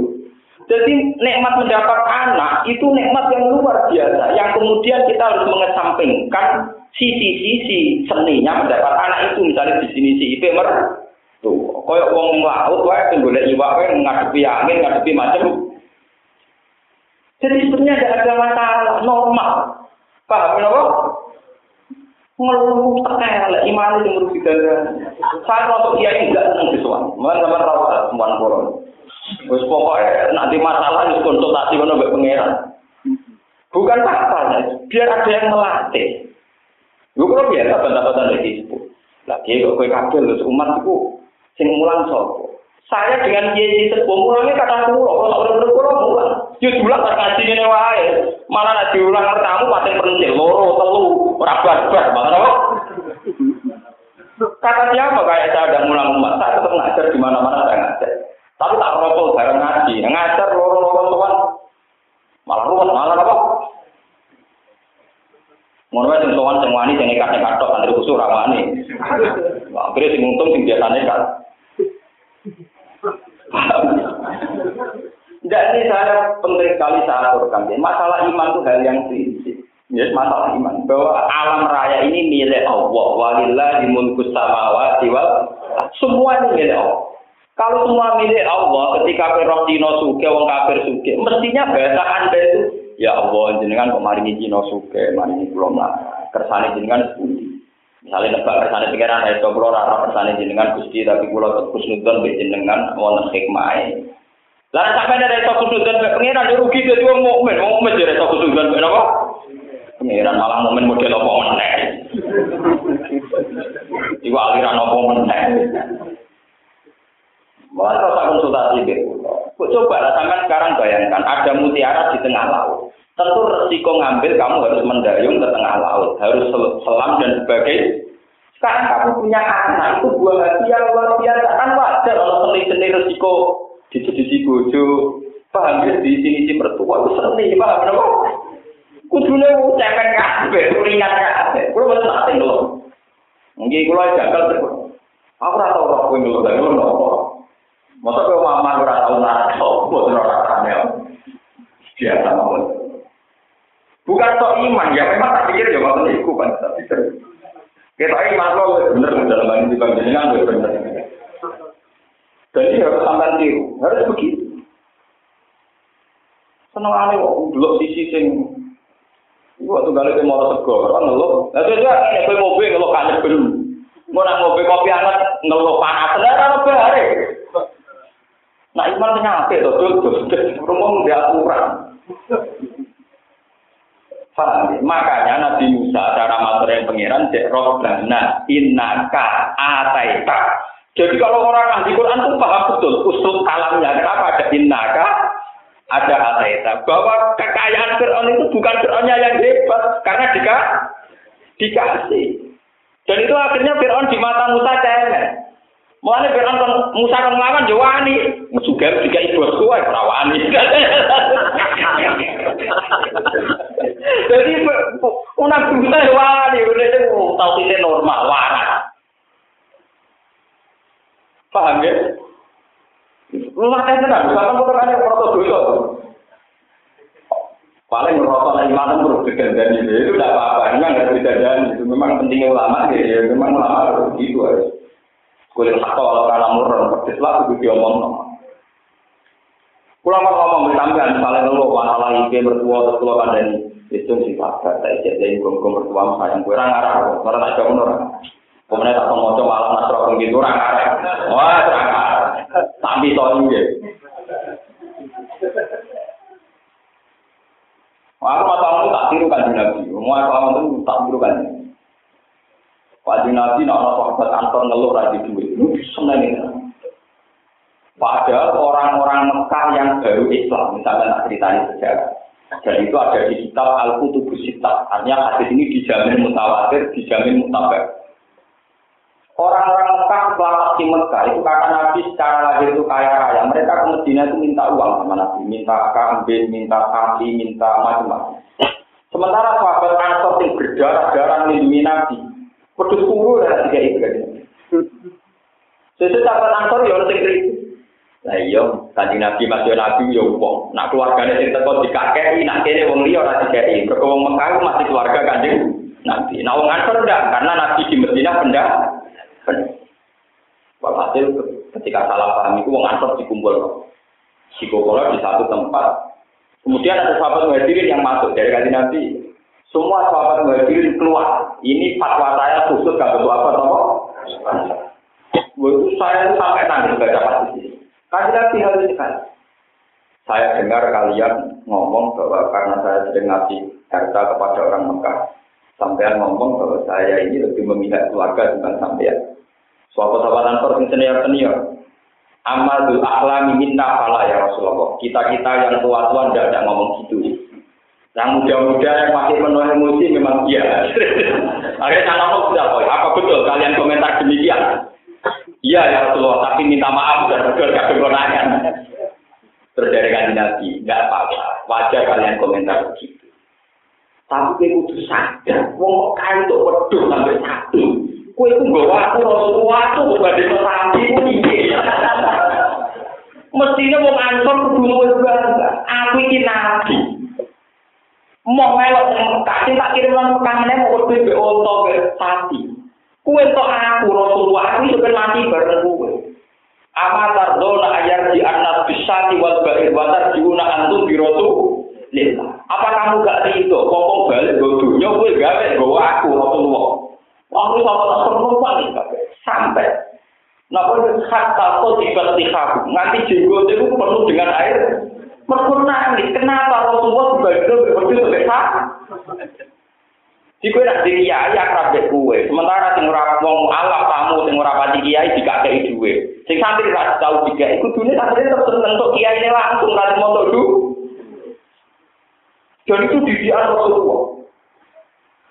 Jadi nikmat mendapat anak itu nikmat yang luar biasa, yang kemudian kita harus mengesampingkan sisi-sisi seninya mendapat anak itu, misalnya di sini si IP mer, tuh, koyok wong laut wae sing golek iwak wae ngadepi angin, ngadepi macam. Jadi sebenarnya tidak ada masalah, normal. Paham kenapa? Ngeluh tekel, iman itu merugi darah. Saya untuk dia enggak senang disuan. Mana sama rawat semua koron. Wes pokoknya nanti masalah itu konsultasi mana mbak pangeran. Bukan apa biar ada yang melatih. Gue kalau biasa bantah-bantah dari itu. Lagi kok kue kabel umat itu sing mulang sopo. Saya dengan kiai sepuh mulangnya kata kulo, kalau berkulo mulang. Yo diulang pas ngaji ini wae. Malah nak diulang pertama pasti penting loro, telu, ora bar-bar, apa? Kata siapa kayak saya ada mulang umat, saya tetap ngajar di mana-mana saya ngajar. Tapi tak rokok bareng ngaji, ngajar loro-loro tuan. Malah ruwet, malah apa? Ngono wae sing sowan sing wani sing nekat-nekat tok santri kusuk ora. Akhirnya sing untung sing nekat. Tidak ini saya penting sekali saya aturkan. Masalah iman itu hal yang prinsip. Ya, masalah iman bahwa alam raya ini milik Allah. Walillahi mulku samawati wal semua ini milik Allah. Kalau semua milik Allah, ketika perok dino suke, wong kafir suke, mestinya bahasa anda itu, ya Allah, jenengan kok mari dino suke, mari ini belum lah, kersane jenengan studi. Misalnya nebak kersane pikiran, ya itu kalau rara kersane jenengan gusti, tapi kalau terus nudon jenengan, wonten hikmah Lah sampai ada itu kusudon mek pengiran yo rugi dadi wong mukmin, wong mukmin jare itu kusudon mek apa? Pengiran malah mukmin model apa meneh. Iku aliran apa meneh. Malah rasa konsultasi. Kok coba lah sampai sekarang bayangkan ada mutiara di tengah laut. Tentu resiko ngambil kamu harus mendayung ke tengah laut, harus selam dan sebagainya. Sekarang kamu punya anak itu buah hati yang luar biasa kan wajar kalau seni-seni resiko di sisi bojo paham ya di sini si mertua itu seni paham kenapa? Kudune cemen kabeh, ringan kabeh. Kulo mboten ate lho. Nggih kulo jangkal terus. Aku ora tau roh kowe lho, tapi lho. Masa kowe mama ora tau nara opo ora rame. Biasa mawon. Bukan sok iman ya, memang tak pikir ya waktu itu kan tapi Kita iman lo bener dalam hal ini dibandingkan bener. Jadi harus sampai tiru, harus begitu. Seneng aneh kok, belok sisi sing. Gue waktu kali itu mau tegur, kan ngeluh. Nah, itu dia, ngebel mobil, ngeluh kanya belum. Mau nak ngobrol kopi anak, ngeluh panas, ternyata lebih hari. Nah, itu malah nyampe, tuh, tuh, tuh, rumah udah kurang. Makanya Nabi Musa, cara materi pangeran cek roh, nah, inaka, ataita. Jadi kalau orang ahli Quran itu paham betul usul kalamnya. Kenapa ada innaka ada ataita bahwa kekayaan Fir'aun itu bukan Fir'aunnya yang hebat karena dika, dikasih. Dan itu akhirnya Fir'aun di mata Musa cemen. Mulanya Fir'aun kan Musa kan ngelawan jawani juga juga ibu tua perawani jadi unak Musa wani udah itu tahu normal waras paham ya Rumah teh tenang, kita kan yang protes dosa. Paling merosot lagi malam terus digandani itu tidak apa-apa. Memang harus digandani itu memang pentingnya ulama ya. ya. Memang ulama harus gitu harus. Kulit sakau kalau kalah murah, persis lah itu diomong. Ulama ngomong bersampean misalnya dulu masalah ide bertua terus kalau ada itu sih pak, saya jadi gom-gom bertua sayang gue orang arah, orang jauh orang. Kemudian tak mau coba malam nasrok gitu orang. Wah, terang Sampai tahun ini. Wah, aku masalah itu tak tiru kan Nabi. Mau masalah itu tak tiru kan. Ansor ngeluh lagi duit. Lu ini. Padahal orang-orang Mekah yang baru Islam, misalnya tak ceritanya sejarah. Dan itu ada di kitab Al-Qutubus Sittah. Artinya hadis ini dijamin mutawatir, dijamin mutabar. Orang-orang Mekah setelah di Mekah itu kata Nabi secara lahir itu kaya raya. Mereka ke Medina itu minta uang sama Nabi, minta kambing, minta sapi, minta macam-macam. Sementara sahabat Ansor yang berdarah-darah melindungi Nabi, pedus kuru dan tiga itu kan. Sesuatu sahabat Ansor ya orang yang Nah iya, tadi Nabi masih Nabi ya wong. Nak keluarganya sing teko dikakei, nak kene wong liya ora dikakei. Mergo wong Mekah masih keluarga Kanjeng Nabi. Nah wong Ansor enggak, karena Nabi di Medina pendak. Walhasil ketika salah paham itu wong Ansor dikumpul. Sikokola di satu tempat. Kemudian ada sahabat muhajirin yang masuk dari kanjeng Nabi. Semua sahabat muhajirin keluar. Ini fatwa saya khusus gak bentuk apa toh? Waktu saya sampai nangis baca hadis ini. Kaji Nabi harus sekali. Saya dengar kalian ngomong bahwa karena saya sedang ngasih harta kepada orang Mekah, sampean ngomong bahwa saya ini lebih memihak keluarga dibanding sampean. Suatu sahabat ansor senior senior. Amadul ahlami minna fala ya Rasulullah. Kita-kita yang tua-tua tidak ada ngomong gitu. Yang muda-muda yang masih penuh emosi memang iya. Akhirnya saya ngomong sudah, apa betul kalian komentar demikian? Iya ya Rasulullah, tapi minta maaf dan betul kegonangan. Terus dari Nabi, nggak apa-apa, wajar kalian komentar begitu. Tapi kue kudu sadar, wong kali itu wedus sampai satu. Kue itu gak waktu Rasulullah itu sebagai pesanti itu tinggi. Mestinya wong ansor kudu luwes bangga. Aku ini nabi. Mau yang Mekah, tak kirim orang Mekah ini mau wedus be onto be sapi. Kue to aku Rasulullah aku itu mati bareng kue. Ama tardona ayar di anak bisati wal bair watar diuna antum birotu lillah. Apa kamu gak ridho? Kok balik gue dunia kue gawe gue aku Rasulullah. Waktu Rasulullah nih sampai. Nah, kalau kata kau tiba-tiba nanti jenggot itu penuh dengan air. Mereka nangis, kenapa Rasulullah dibagi begitu besar? Di kue nak di kiai akrab dek. Sementara sing ora alam tamu sing ora pati kiai dikakei duwe. Sing santri ra tau dikek iku duwe santri tetep seneng kiai langsung kan motor du. Jadi itu didikan Rasulullah.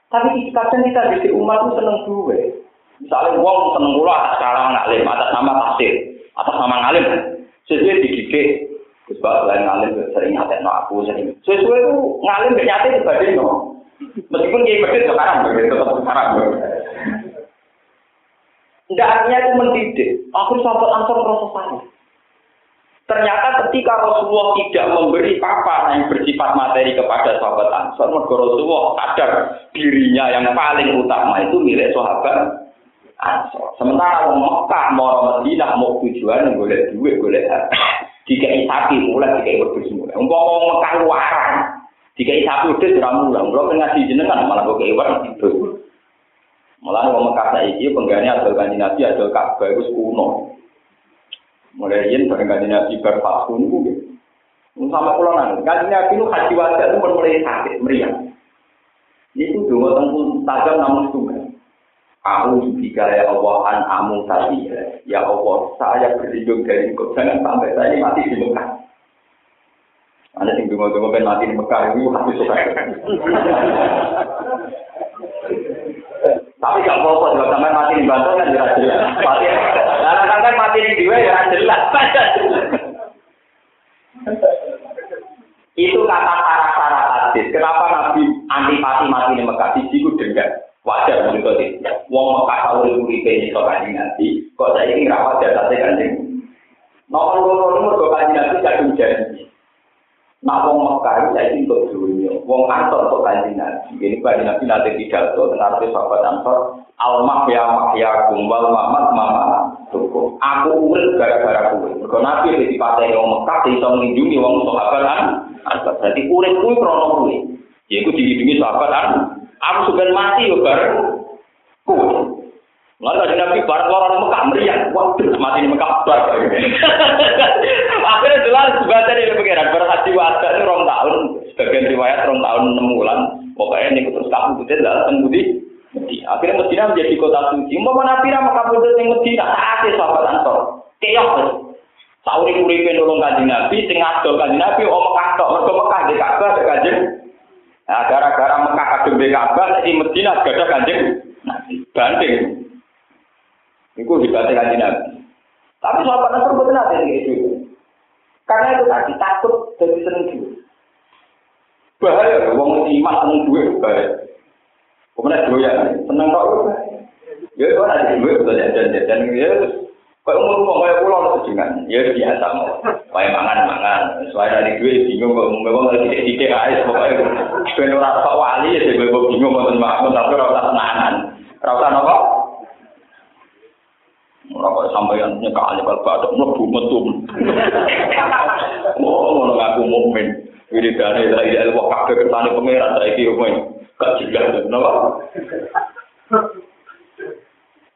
Tapi kadang kita di umat itu seneng duwe. Misalnya wong seneng atas cara ngalim, atas nama tafsir, atas nama ngalim. Sesuai dididik, Terus bapak lain ngalim sering nyatet no aku sering. Sesuai itu ngalim gak nyatet dibanding no. Meskipun kiai bedit sekarang begitu tetap sekarang. Enggak artinya itu mendidik. Aku sampai ansor proses saya. Ternyata ketika Rasulullah tidak memberi apa yang bersifat materi kepada sahabat Ansor, maka Rasulullah sadar dirinya yang paling utama itu milik sahabat Ansor. Sementara orang Mekah mau Madinah mau tujuan boleh duit boleh jika sapi mulai jika wedhus mulai. Umpama Mekah luaran, jika sapi wedhus ora mulang, kula ngaji jenengan malah kok kewan itu. Malah wong Mekah saiki penggane adol kanjeng Nabi adol Ka'bah iku kuno. Mulai yen bareng kanjeng Nabi bar Fathu niku nggih. Sampai kula nang kanjeng Nabi itu haji wajah itu mulai sakit meriang. Itu dua tengkul tajam namun tunggal. Aku jika ya Allah an amu tadi ya Allah saya berlindung dari engkau jangan sampai saya mati di Mekah. Ada yang dungo-dungo ben mati di Mekah itu hati suka. Tapi gak apa-apa juga sampai mati di Banten kan jelas jelas. Mati, kan di Diwe ya jelas. Itu kata syarat-syarat hadis. Kenapa Nabi antipati mati di Mekah? Di dendam. wajar begitu sih. Wong Mekah tahu di uripe ini kok kanjeng nanti, kok saya ini rawat jasa saya kanjeng. Nomor loro nomor kok kanjeng nanti kadung janji. Nah wong Mekah itu saya ini untuk dunia, wong Ansor kok kanjeng nanti. Ini kanjeng nanti nanti tidak tuh, tengah sahabat Ansor. Almah ya mak ya kumbal mamat mama tuku. Aku urip gara-gara kuwe. Mergo nabi di pateni wong Mekah iso nglindungi wong sahabat Ansor. Berarti urip kuwi krono kuwe. Yaiku dilindungi sahabat Ansor. Aku sudah mati yo bareng. Lalu ada nabi bareng orang Mekah meriah. Waduh, mati di Mekah bar. Akhirnya jelas baca di pengiran berhati wadah ini rong tahun. Sebagian riwayat rong tahun enam bulan. Pokoknya ini terus kamu putih dalam tembudi. Akhirnya Medina menjadi kota suci. Mau nabi nama kamu yang taate sahabat Ansor. Keok. Sauri uripe nulung kanjeng Nabi, sing ngadol kanjeng Nabi om Mekah tok, mergo Mekah di Ka'bah ada kanjeng. Nah, gara-gara Mekah kadung di Ka'bah, di Madinah ada kanjeng Nabi. Banding. Iku hebatnya kanjeng Nabi. Tapi sahabat Ansor betul nanti itu. Karena itu tadi takut seneng duit. Bahaya, wong iman seneng duit bahaya. Kemudian doyan, seneng kok. Ya, itu ada duit, betul jajan-jajan. Ya, Kayak umur umur kayak pulau itu dengan ya biasa mau. Kayak mangan mangan. Soalnya dari duit bingung kok umur lagi tidak tidak aja. Ben ora tak wali ya saya bingung mau makan tapi ora tak tenanan. Ora tak nopo. Ora kok sampeyan nyekali kalau batok mlebu metu. Oh, ngono ngaku mukmin. Wiridane dari ilmu kabeh kersane pangeran saiki umum. Gak jelas napa?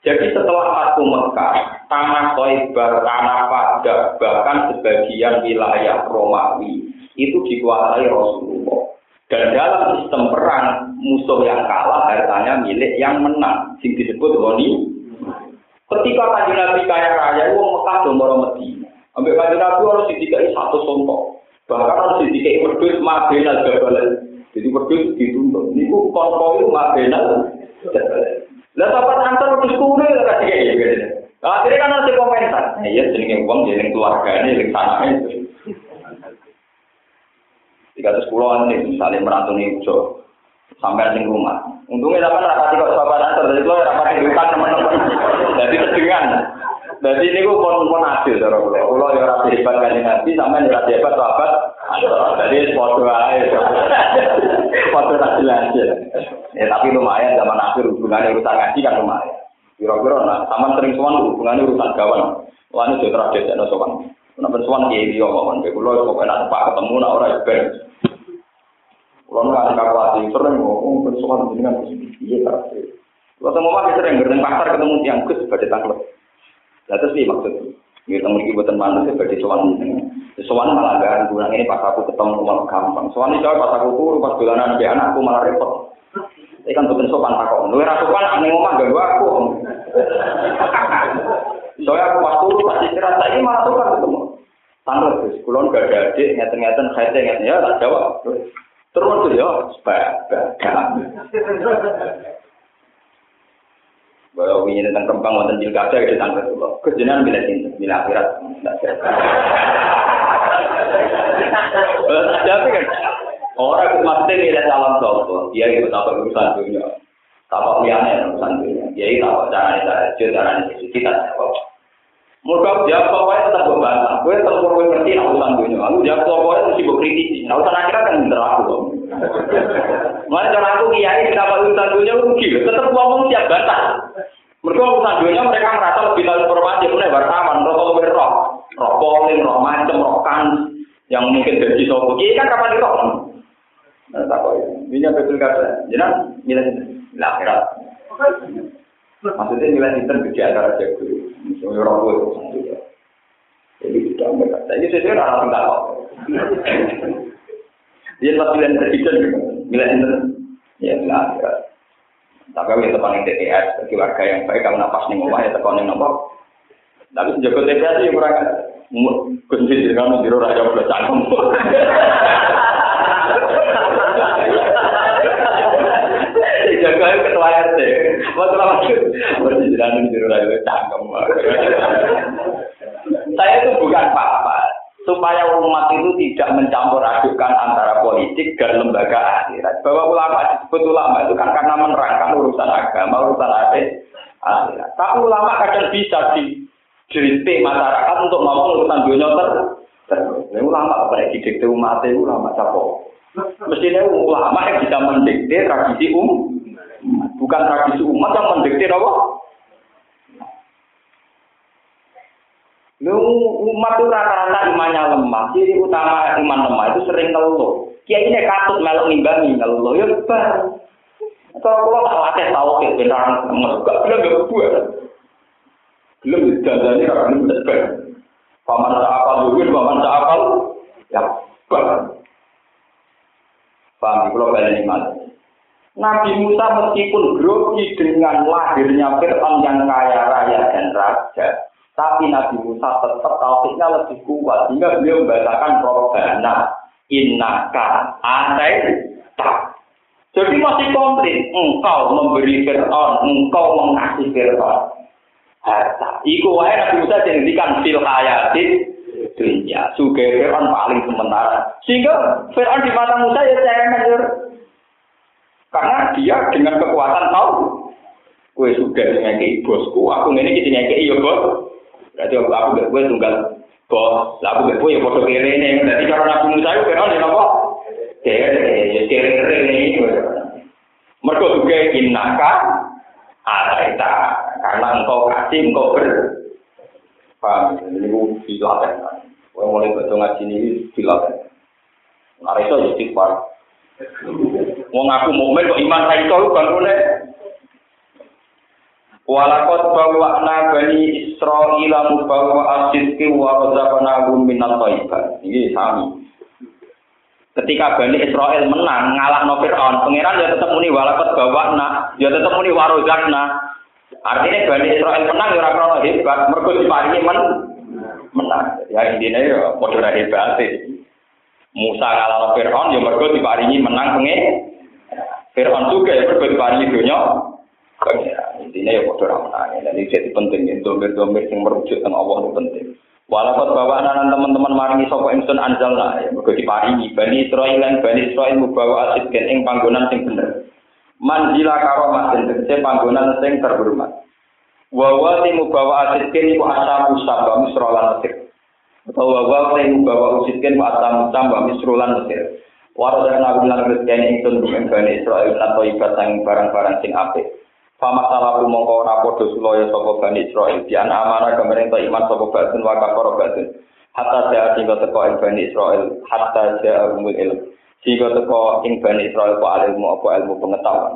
Jadi setelah Fatu Mekah, tanah Toibah, tanah Padang, bahkan sebagian wilayah Romawi itu dikuasai Rasulullah. Dan dalam sistem perang, musuh yang kalah hartanya milik yang menang, sing disebut Roni. Ketika kajian Nabi kaya raya, uang Mekah domoro Medina. Ambil kajian Nabi harus didikai satu contoh. Bahkan harus didikai berdua mabena jabalan. Jadi berdua dituntut. Ini konvoy mabena jabalan. Lah sahabat antar terus kuno ya kasih kayak gitu. Akhirnya kan ada komentar. Nah, iya jenenge uang jeneng keluarga ini jeneng sana itu. Tiga ratus puluhan nih misalnya merantau nih sampai di rumah. Untungnya dapat rapati kok sahabat antar dari itu rapati bukan teman-teman. Jadi terdengar. Jadi ini gue pun pun hasil cara gue. Kalau ya rapi hebat kali nabi sama ya rapi hebat sahabat. Jadi foto aja. Foto hasil hasil. Ya tapi lumayan zaman akhir hubungannya urusan ngaji kan lumayan. Kira-kira nah, sama sering suan hubungannya urusan kawan. Wah ini sudah terjadi ada sowan. Kenapa suan kiai dia ngomong? Kayak pulau pokoknya nak pak ketemu nak orang ibadah. Kalau nggak ada kalkulasi sering ngomong bersuan dengan iya tapi. Kalau semua masih sering bertemu pasar ketemu tiang kus sebagai tangklep. Nah terus sih maksud. Ini teman kita buatan mana sebagai sowan. Sowan malah gak guna ini pas aku ketemu malah gampang. Sowan itu pas aku turu pas bulanan anak anakku malah repot. Ini kan bukan sopan tak kok. Lu rasa sopan ane ngomong gak gua aku. Soalnya aku waktu itu pasti cerita ini malah sopan ketemu. Terus, kulon gak ada adik, ngeten-ngeten, ngeten ngeten ya tak jawab. Terus ya, sebagai Bahwa ini tentang kembang wonten pilkada itu tanggal itu. Kejenan bila cinta, bila akhirat. Tapi kan, Orang maksudnya tidak salam sopo, dia itu apa urusan dunia, apa liane urusan dunia, dia itu apa cara itu cara itu kita jawab. Mereka jawab pokoknya tetap berbantah, gue tetap gue ngerti urusan dunia, aku jawab pokoknya mesti gue kritisi, nah urusan akhirat kan bener aku. Mana cara aku kiai kita apa urusan dunia rugi, tetap ngomong siap bantah. Mereka urusan dunia mereka merasa lebih tahu informasi, mulai wartawan, rokok lebih roh, roh polling, roh macam, roh kan, yang mungkin jadi sopo, kiai kan kapan di roh? Nah, tak kok ini apa betul kata? Jangan nilai akhirat. Maksudnya nilai inter di antara jago, misalnya orang tua Jadi tidak mereka. Jadi saya kira orang tidak kok. Dia pas pilihan presiden nilai inter, ya akhirat. Tapi kalau tekan yang TPS, bagi warga yang baik, kamu napas nih ngomong ya tekan yang nopo. Tapi jago TPS ya kurang. Kunci di kamu di raja udah cangkem. Jaga ketua RT. Saya itu bukan apa-apa. Supaya umat itu tidak mencampur adukan antara politik dan lembaga akhirat. Bahwa ulama disebut ulama itu kan karena menerangkan urusan agama, urusan akhirat. Tapi ulama kadang bisa di diritik masyarakat untuk ngomong urusan dunia ter. Ini ulama apa didikte umat itu ulama siapa? Mestinya ulama yang bisa mendikte tradisi bukan tradisi umat yang mendikte apa? Lu umat itu rata-rata imannya lemah. Jadi utama iman lemah itu sering ngeluh. Kiai ini katut melok nimbangi ngeluh. Ya bar. Kalau kalau tak latih tahu kayak benar, nggak bilang gak buat. Belum dijajani karena belum benar. Paman seapal luwir, paman seapal ya bar. Paham, kalau kalian iman. Nabi Musa meskipun grogi dengan lahirnya Fir'aun yang kaya raya dan raja, tapi Nabi Musa tetap tauhidnya lebih kuat sehingga beliau membacakan Robbana innaka atai tak. Jadi masih komplit, engkau memberi Fir'aun, engkau mengasihi Fir'aun. Harta. Iku wae Nabi Musa dihentikan fil hayatin dunia. Suge Fir'aun paling sementara. Sehingga Fir'aun di mata Musa ya cemen karena dia dengan kekuatan tahu, kue sudah ngekei bosku, aku ini kita ngekei ya bos. Berarti aku aku gak kue tunggal bos, lah aku gak kue ya foto kiri ini. Jadi cara nabi Musa itu kenal ya apa? Kiri, kiri ini. Mereka juga innaka ataita karena engkau kasih engkau ber. Paham? Ini gue dilatih. Gue mulai baca ngaji ini dilatih. Nah itu jadi Wong aku mukmin kok iman ra iso bangune. Walakot bawa bani Israel mubawa asidki wa razaqnahum minal thayyibat. Ini sami. Ketika Bani Israel menang ngalah no Fir'aun, pangeran ya tetap muni walakot bawa na, ya tetap muni warozakna. Artinya Bani Israel menang ya krono hebat, mergo diparingi men menang. Ya intinya ya padha hebat sih. Musa kalah Fir'aun ya mergo diparingi menang pengen. Fir'aun juga ya mergo diparingi dunya. Intinya ya padha menang. Jadi jadi penting ya domir-domir yang merujuk tentang Allah itu penting. Walaupun bawa anak teman-teman maringi sapa ingsun anjalna ya mergo diparingi Bani Israil lan Bani Israil mubawa asid ken ing panggonan sing bener. Manjila karomah den tegese panggonan sing terhormat. Wa wa mubawa asid ken iku asabu sabah misra lan mesir. Bahwa wa sing bawa usitken wa atam tambah misrulan Mesir. Waro dan nabi lan rezeki ingsun ing Bani Israil lan toibat sang barang-barang sing apik. Fama salaku mongko ora padha sulaya sapa Bani Israil dian amanah kemarin to iman sapa batun wa kafara batun. Hatta dia sehingga teko ing Bani Israil, hatta dia umul ilm. Sehingga teko ing Bani Israil apa ilmu apa ilmu pengetahuan.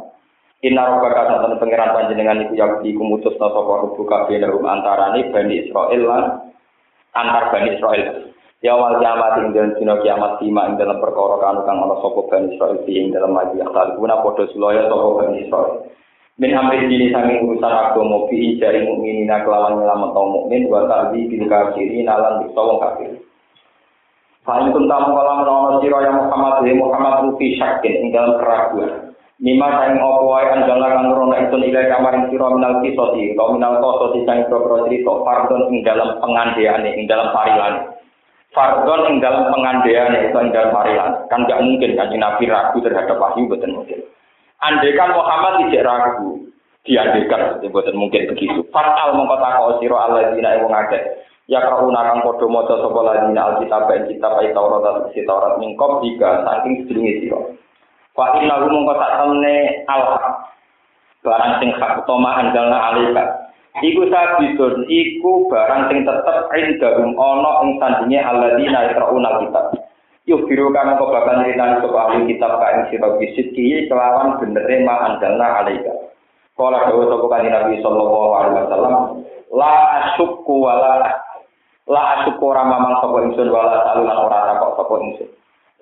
Inna robbaka satan pangeran panjenengan iku yakti kumutus sapa rubu kabeh antarane Bani Israil lan antar Bani Israel. Ya wal kiamat ing dalam dina kiamat sima ing dalam perkara kanu kang ana sapa Bani Israel ing dalam mati akal guna padha sulaya sapa Bani Israel. Min amri dini sanging urusan agama fi jari mukminina kelawan nyelamet mukmin wa tarbi bil kafirin lan bisa wong kafir. Fa'in kuntam kala menawa sira ya Muhammad ya Muhammad rufi syakin ing dalam keraguan. Mima saing opo wae anjala kang nurono itun ilai kamaring sira minal kisoti, kau minal koso saing propro cerita fardon ing dalam pengandeane, ing dalam parilan. Fardon ing dalam pengandeane itu ing dalam. Kan gak mungkin kan Nabi ragu terhadap wahyu betul mungkin. Andekan Muhammad tidak ragu, diandekan betul mungkin begitu. Fatal mongko takok sira alladzina wong akeh. Ya kauna kang padha maca sapa ladina alkitab ing kitab ayat Taurat isi Taurat mingkop tiga saking sedurunge sira. Wa inna hu mongko sak temne al Barang sing hak utama andalna alika. Iku sabitun iku barang sing tetep indahum ana ing sandinge alladzina yaqrauna kitab. Yuk biru kok bakal nyritani sapa ahli kitab ka ing sira bisidki kelawan benere ma andalna alika. Kala dawuh sapa kanjeng Nabi sallallahu alaihi wasallam, la asyukku wala la asyukku ora mamang sapa ingsun wala salulan ora takok sapa ingsun.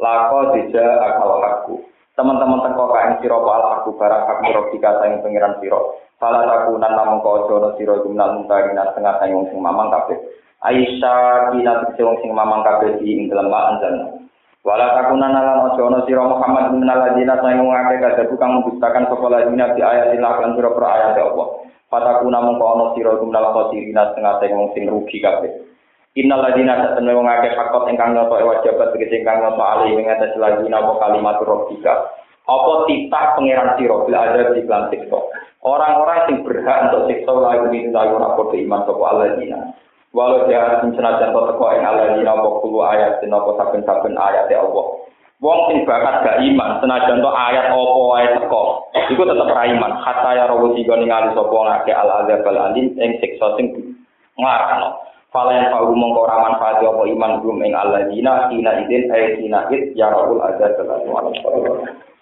Lako dija akal aku teman-teman teko kain siro pal aku barak aku robika sayang pengiran siro salah aku nan namung kau jono siro jumlah muntarina setengah sayang sing mamang kafe Aisyah kina tegese wong sing mamang kafe di ing dalam anjan Wala takunan lan jono siro Muhammad bin aladina sayang wong akeh kada kang membustakan sapa ladina di ayat lan siro pro ayat Allah Fatakuna mung kau ono siro jumlah khosirina setengah sayang wong sing rugi kafe Innal ladina satene wong akeh fakot ingkang nyoto wajibat tegese ingkang nyoto ali ing ladina apa kalimat rabbika. Apa titah pangeran sira bil ada di lan siksa. Orang-orang sing berhak untuk siksa lagu ini lagu padha iman sapa alladzina. Walau dia senajan to teko ing alladzina apa kulo ayat dina apa saben-saben ayat ya Allah. Wong sing bakat gak iman senajan to ayat apa wae teko. Iku tetep ra iman. Hatta ya rawu tiga ningali sapa ngake al azab al alim ing siksa sing nglarano. Fala yang fa'u mongko ora manfaat apa iman belum ing Allah dina ina idin ayat ina id ya rabbul azza wa jalla